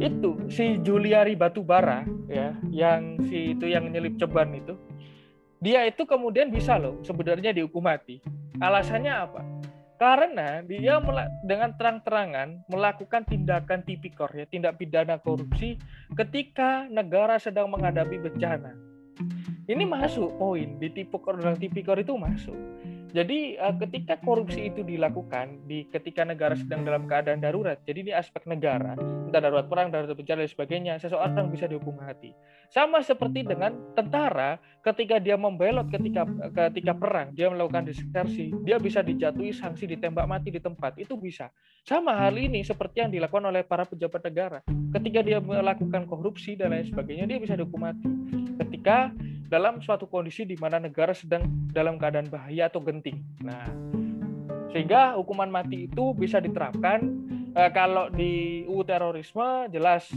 Itu si Juliari Batubara ya, yang si itu yang nyelip ceban itu, dia itu kemudian bisa loh sebenarnya dihukum mati. Alasannya apa? Karena dia dengan terang-terangan melakukan tindakan tipikor ya, tindak pidana korupsi ketika negara sedang menghadapi bencana. Ini masuk poin di tipikor dan tipikor itu masuk. Jadi uh, ketika korupsi itu dilakukan di ketika negara sedang dalam keadaan darurat, jadi di aspek negara, entah darurat perang, darurat bencana dan sebagainya, seseorang bisa dihukum mati. Sama seperti dengan tentara ketika dia membelot ketika ketika perang, dia melakukan disersi, dia bisa dijatuhi sanksi ditembak mati di tempat, itu bisa. Sama hal ini seperti yang dilakukan oleh para pejabat negara. Ketika dia melakukan korupsi dan lain sebagainya, dia bisa dihukum mati. Ketika dalam suatu kondisi di mana negara sedang dalam keadaan bahaya atau genting. Nah, sehingga hukuman mati itu bisa diterapkan uh, kalau di UU terorisme jelas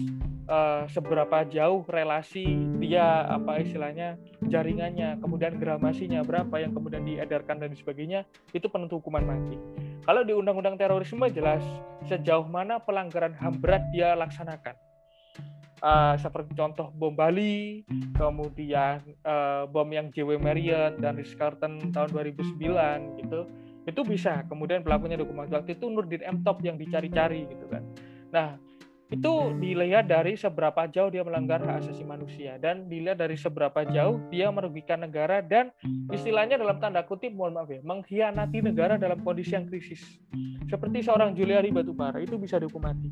uh, seberapa jauh relasi dia apa istilahnya jaringannya, kemudian gramasinya berapa yang kemudian diedarkan dan sebagainya itu penentu hukuman mati. Kalau di undang-undang terorisme jelas sejauh mana pelanggaran HAM berat dia laksanakan uh, seperti contoh bom Bali, kemudian uh, bom yang JW Marriott dan Ritz Carlton tahun 2009 gitu, itu bisa. Kemudian pelakunya dokumen waktu itu Nurdin M. Top yang dicari-cari gitu kan. Nah itu dilihat dari seberapa jauh dia melanggar hak asasi manusia. Dan dilihat dari seberapa jauh dia merugikan negara dan istilahnya dalam tanda kutip mohon maaf ya mengkhianati negara dalam kondisi yang krisis. Seperti seorang Juliari Batubara itu bisa dihukum mati.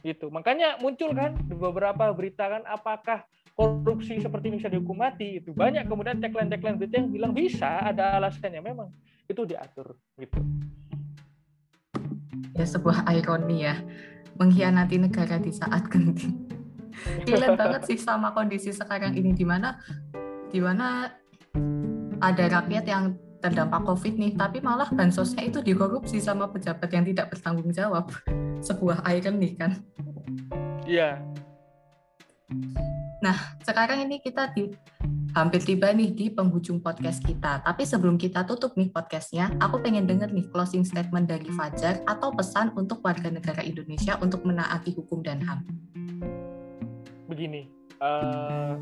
Itu makanya muncul kan beberapa berita kan apakah korupsi seperti ini bisa dihukum mati? Itu banyak kemudian tagline-tagline berita yang bilang bisa ada alasannya. Memang itu diatur gitu ya sebuah ironi ya mengkhianati negara di saat genting relate banget sih sama kondisi sekarang ini di mana di mana ada rakyat yang terdampak COVID nih, tapi malah bansosnya itu dikorupsi sama pejabat yang tidak bertanggung jawab. Sebuah ironi kan? Iya. Nah, sekarang ini kita di hampir tiba nih di penghujung podcast kita. Tapi sebelum kita tutup nih podcastnya, aku pengen denger nih closing statement dari Fajar atau pesan untuk warga negara Indonesia untuk menaati hukum dan HAM. Begini, uh,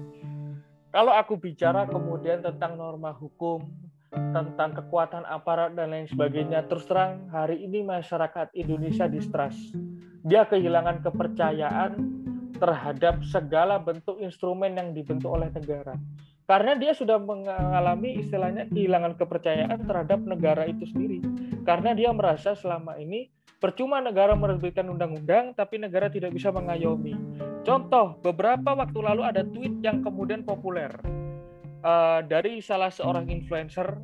kalau aku bicara kemudian tentang norma hukum, tentang kekuatan aparat dan lain sebagainya, terus terang hari ini masyarakat Indonesia distrust. Dia kehilangan kepercayaan terhadap segala bentuk instrumen yang dibentuk oleh negara karena dia sudah mengalami istilahnya kehilangan kepercayaan terhadap negara itu sendiri. Karena dia merasa selama ini percuma negara menerbitkan undang-undang tapi negara tidak bisa mengayomi. Contoh beberapa waktu lalu ada tweet yang kemudian populer. Uh, dari salah seorang influencer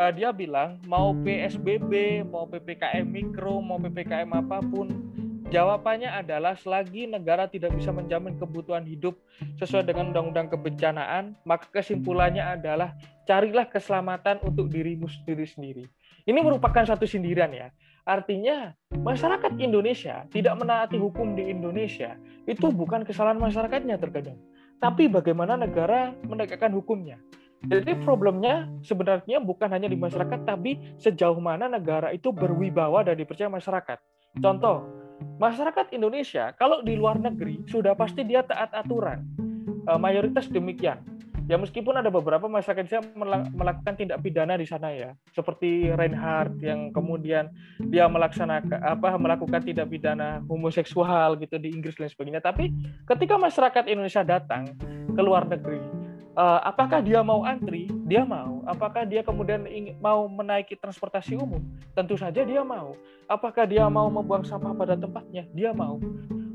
uh, dia bilang mau PSBB mau PPKM mikro mau PPKM apa pun Jawabannya adalah selagi negara tidak bisa menjamin kebutuhan hidup sesuai dengan undang-undang kebencanaan, maka kesimpulannya adalah carilah keselamatan untuk dirimu sendiri sendiri. Ini merupakan satu sindiran ya. Artinya masyarakat Indonesia tidak menaati hukum di Indonesia itu bukan kesalahan masyarakatnya terkadang, tapi bagaimana negara menegakkan hukumnya. Jadi problemnya sebenarnya bukan hanya di masyarakat, tapi sejauh mana negara itu berwibawa dan dipercaya masyarakat. Contoh, masyarakat Indonesia kalau di luar negeri sudah pasti dia taat aturan. E, mayoritas demikian. Ya meskipun ada beberapa masyarakat yang melakukan tindak pidana di sana ya, seperti Reinhardt yang kemudian dia melaksanakan apa melakukan tindak pidana homoseksual gitu di Inggris dan sebagainya. Tapi ketika masyarakat Indonesia datang ke luar negeri, uh, apakah dia mau antri? Dia mau. Apakah dia kemudian ingin, mau menaiki transportasi umum? Tentu saja dia mau. Apakah dia mau membuang sampah pada tempatnya? Dia mau.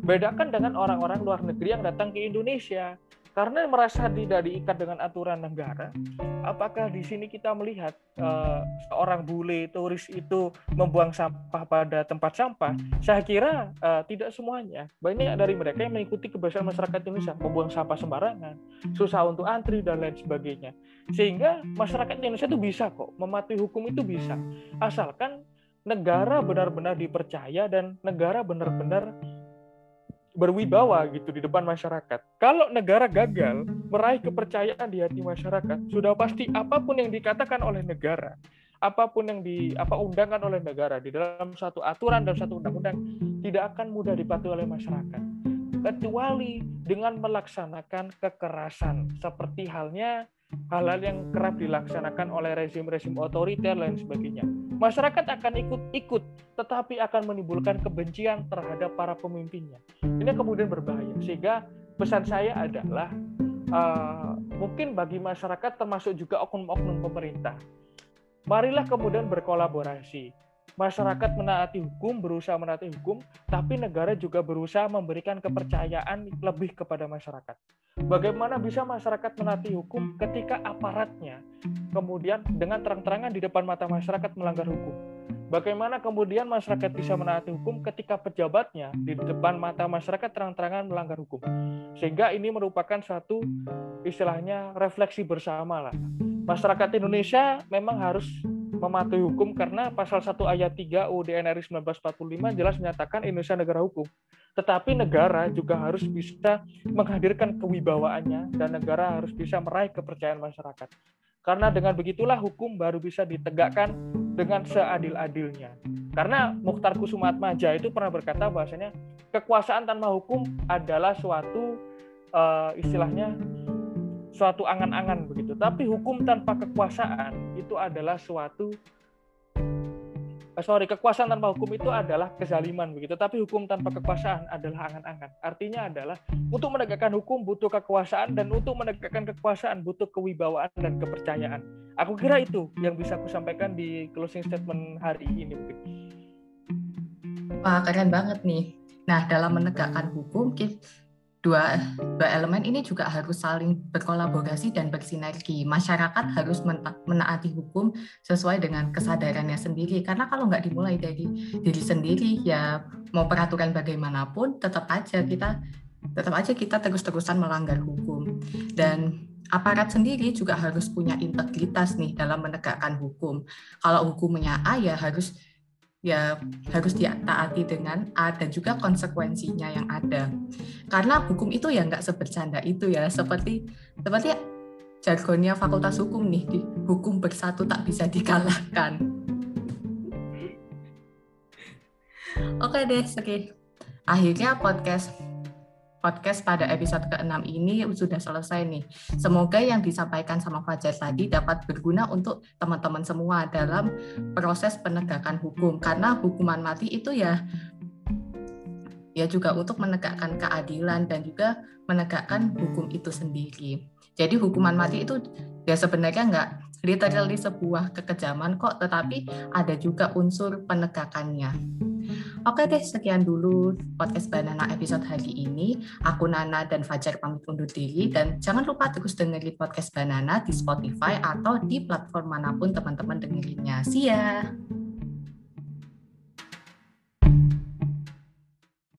Bedakan dengan orang-orang luar negeri yang datang ke Indonesia karena merasa tidak diikat dengan aturan negara, apakah di sini kita melihat uh, seorang bule turis itu membuang sampah pada tempat sampah? Saya kira uh, tidak semuanya. Banyak dari mereka yang mengikuti kebiasaan masyarakat Indonesia membuang sampah sembarangan, susah untuk antri dan lain sebagainya. Sehingga masyarakat Indonesia itu bisa kok mematuhi hukum itu bisa, asalkan negara benar-benar dipercaya dan negara benar-benar berwibawa gitu di depan masyarakat. Kalau negara gagal meraih kepercayaan di hati masyarakat, sudah pasti apa pun yang dikatakan oleh negara, apa pun yang di apa undangan oleh negara di dalam satu aturan dan satu undang-undang tidak akan mudah dipatuhi oleh masyarakat. Kecuali dengan melaksanakan kekerasan seperti halnya hal-hal yang kerap dilaksanakan oleh rezim-rezim otoriter dan sebagainya. Masyarakat akan ikut-ikut, tetapi akan menimbulkan kebencian terhadap para pemimpinnya. Ini kemudian berbahaya. Sehingga pesan saya adalah uh, mungkin bagi masyarakat termasuk juga oknum-oknum pemerintah, marilah kemudian berkolaborasi masyarakat menaati hukum, berusaha menaati hukum, tapi negara juga berusaha memberikan kepercayaan lebih kepada masyarakat. Bagaimana bisa masyarakat menaati hukum ketika aparatnya kemudian dengan terang-terangan di depan mata masyarakat melanggar hukum? Bagaimana kemudian masyarakat bisa menaati hukum ketika pejabatnya di depan mata masyarakat terang-terangan melanggar hukum? Sehingga ini merupakan satu istilahnya refleksi bersama lah. Masyarakat Indonesia memang harus mematuhi hukum karena pasal 1 ayat 3 UUD NRI 1945 jelas menyatakan Indonesia negara hukum. Tetapi negara juga harus bisa menghadirkan kewibawaannya dan negara harus bisa meraih kepercayaan masyarakat. Karena dengan begitulah hukum baru bisa ditegakkan dengan seadil-adilnya. Karena Mukhtar Kusumatmaja itu pernah berkata bahwasanya kekuasaan tanpa hukum adalah suatu uh, istilahnya suatu angan-angan begitu. Tapi hukum tanpa kekuasaan itu adalah suatu eh, sorry kekuasaan tanpa hukum itu adalah kezaliman begitu. Tapi hukum tanpa kekuasaan adalah angan-angan. Artinya adalah untuk menegakkan hukum butuh kekuasaan dan untuk menegakkan kekuasaan butuh kewibawaan dan kepercayaan. Aku kira itu yang bisa aku sampaikan di closing statement hari ini. Wah keren banget nih. Nah dalam menegakkan hukum dua dua elemen ini juga harus saling berkolaborasi dan bersinergi. Masyarakat harus menaati hukum sesuai dengan kesadarannya sendiri. Karena kalau nggak dimulai dari diri sendiri, ya mau peraturan bagaimanapun, tetap aja kita tetap aja kita terus-terusan melanggar hukum. Dan aparat sendiri juga harus punya integritas nih dalam menegakkan hukum. Kalau hukumnya A ya harus ya harus ditaati dengan A dan juga konsekuensinya yang ada. Karena hukum itu ya nggak sebercanda itu ya, seperti seperti jargonnya Fakultas Hukum nih, di hukum bersatu tak bisa dikalahkan. Oke deh, oke. Akhirnya podcast podcast pada episode ke-6 ini sudah selesai nih. Semoga yang disampaikan sama Fajar tadi dapat berguna untuk teman-teman semua dalam proses penegakan hukum. Karena hukuman mati itu ya ya juga untuk menegakkan keadilan dan juga menegakkan hukum itu sendiri. Jadi hukuman mati itu ya sebenarnya nggak literally sebuah kekejaman kok, tetapi ada juga unsur penegakannya. Oke deh, sekian dulu podcast Banana episode hari ini. Aku Nana dan Fajar pamit undur diri dan jangan lupa terus dengerin podcast Banana di Spotify atau di platform mana pun teman-teman dengerinnya. See ya!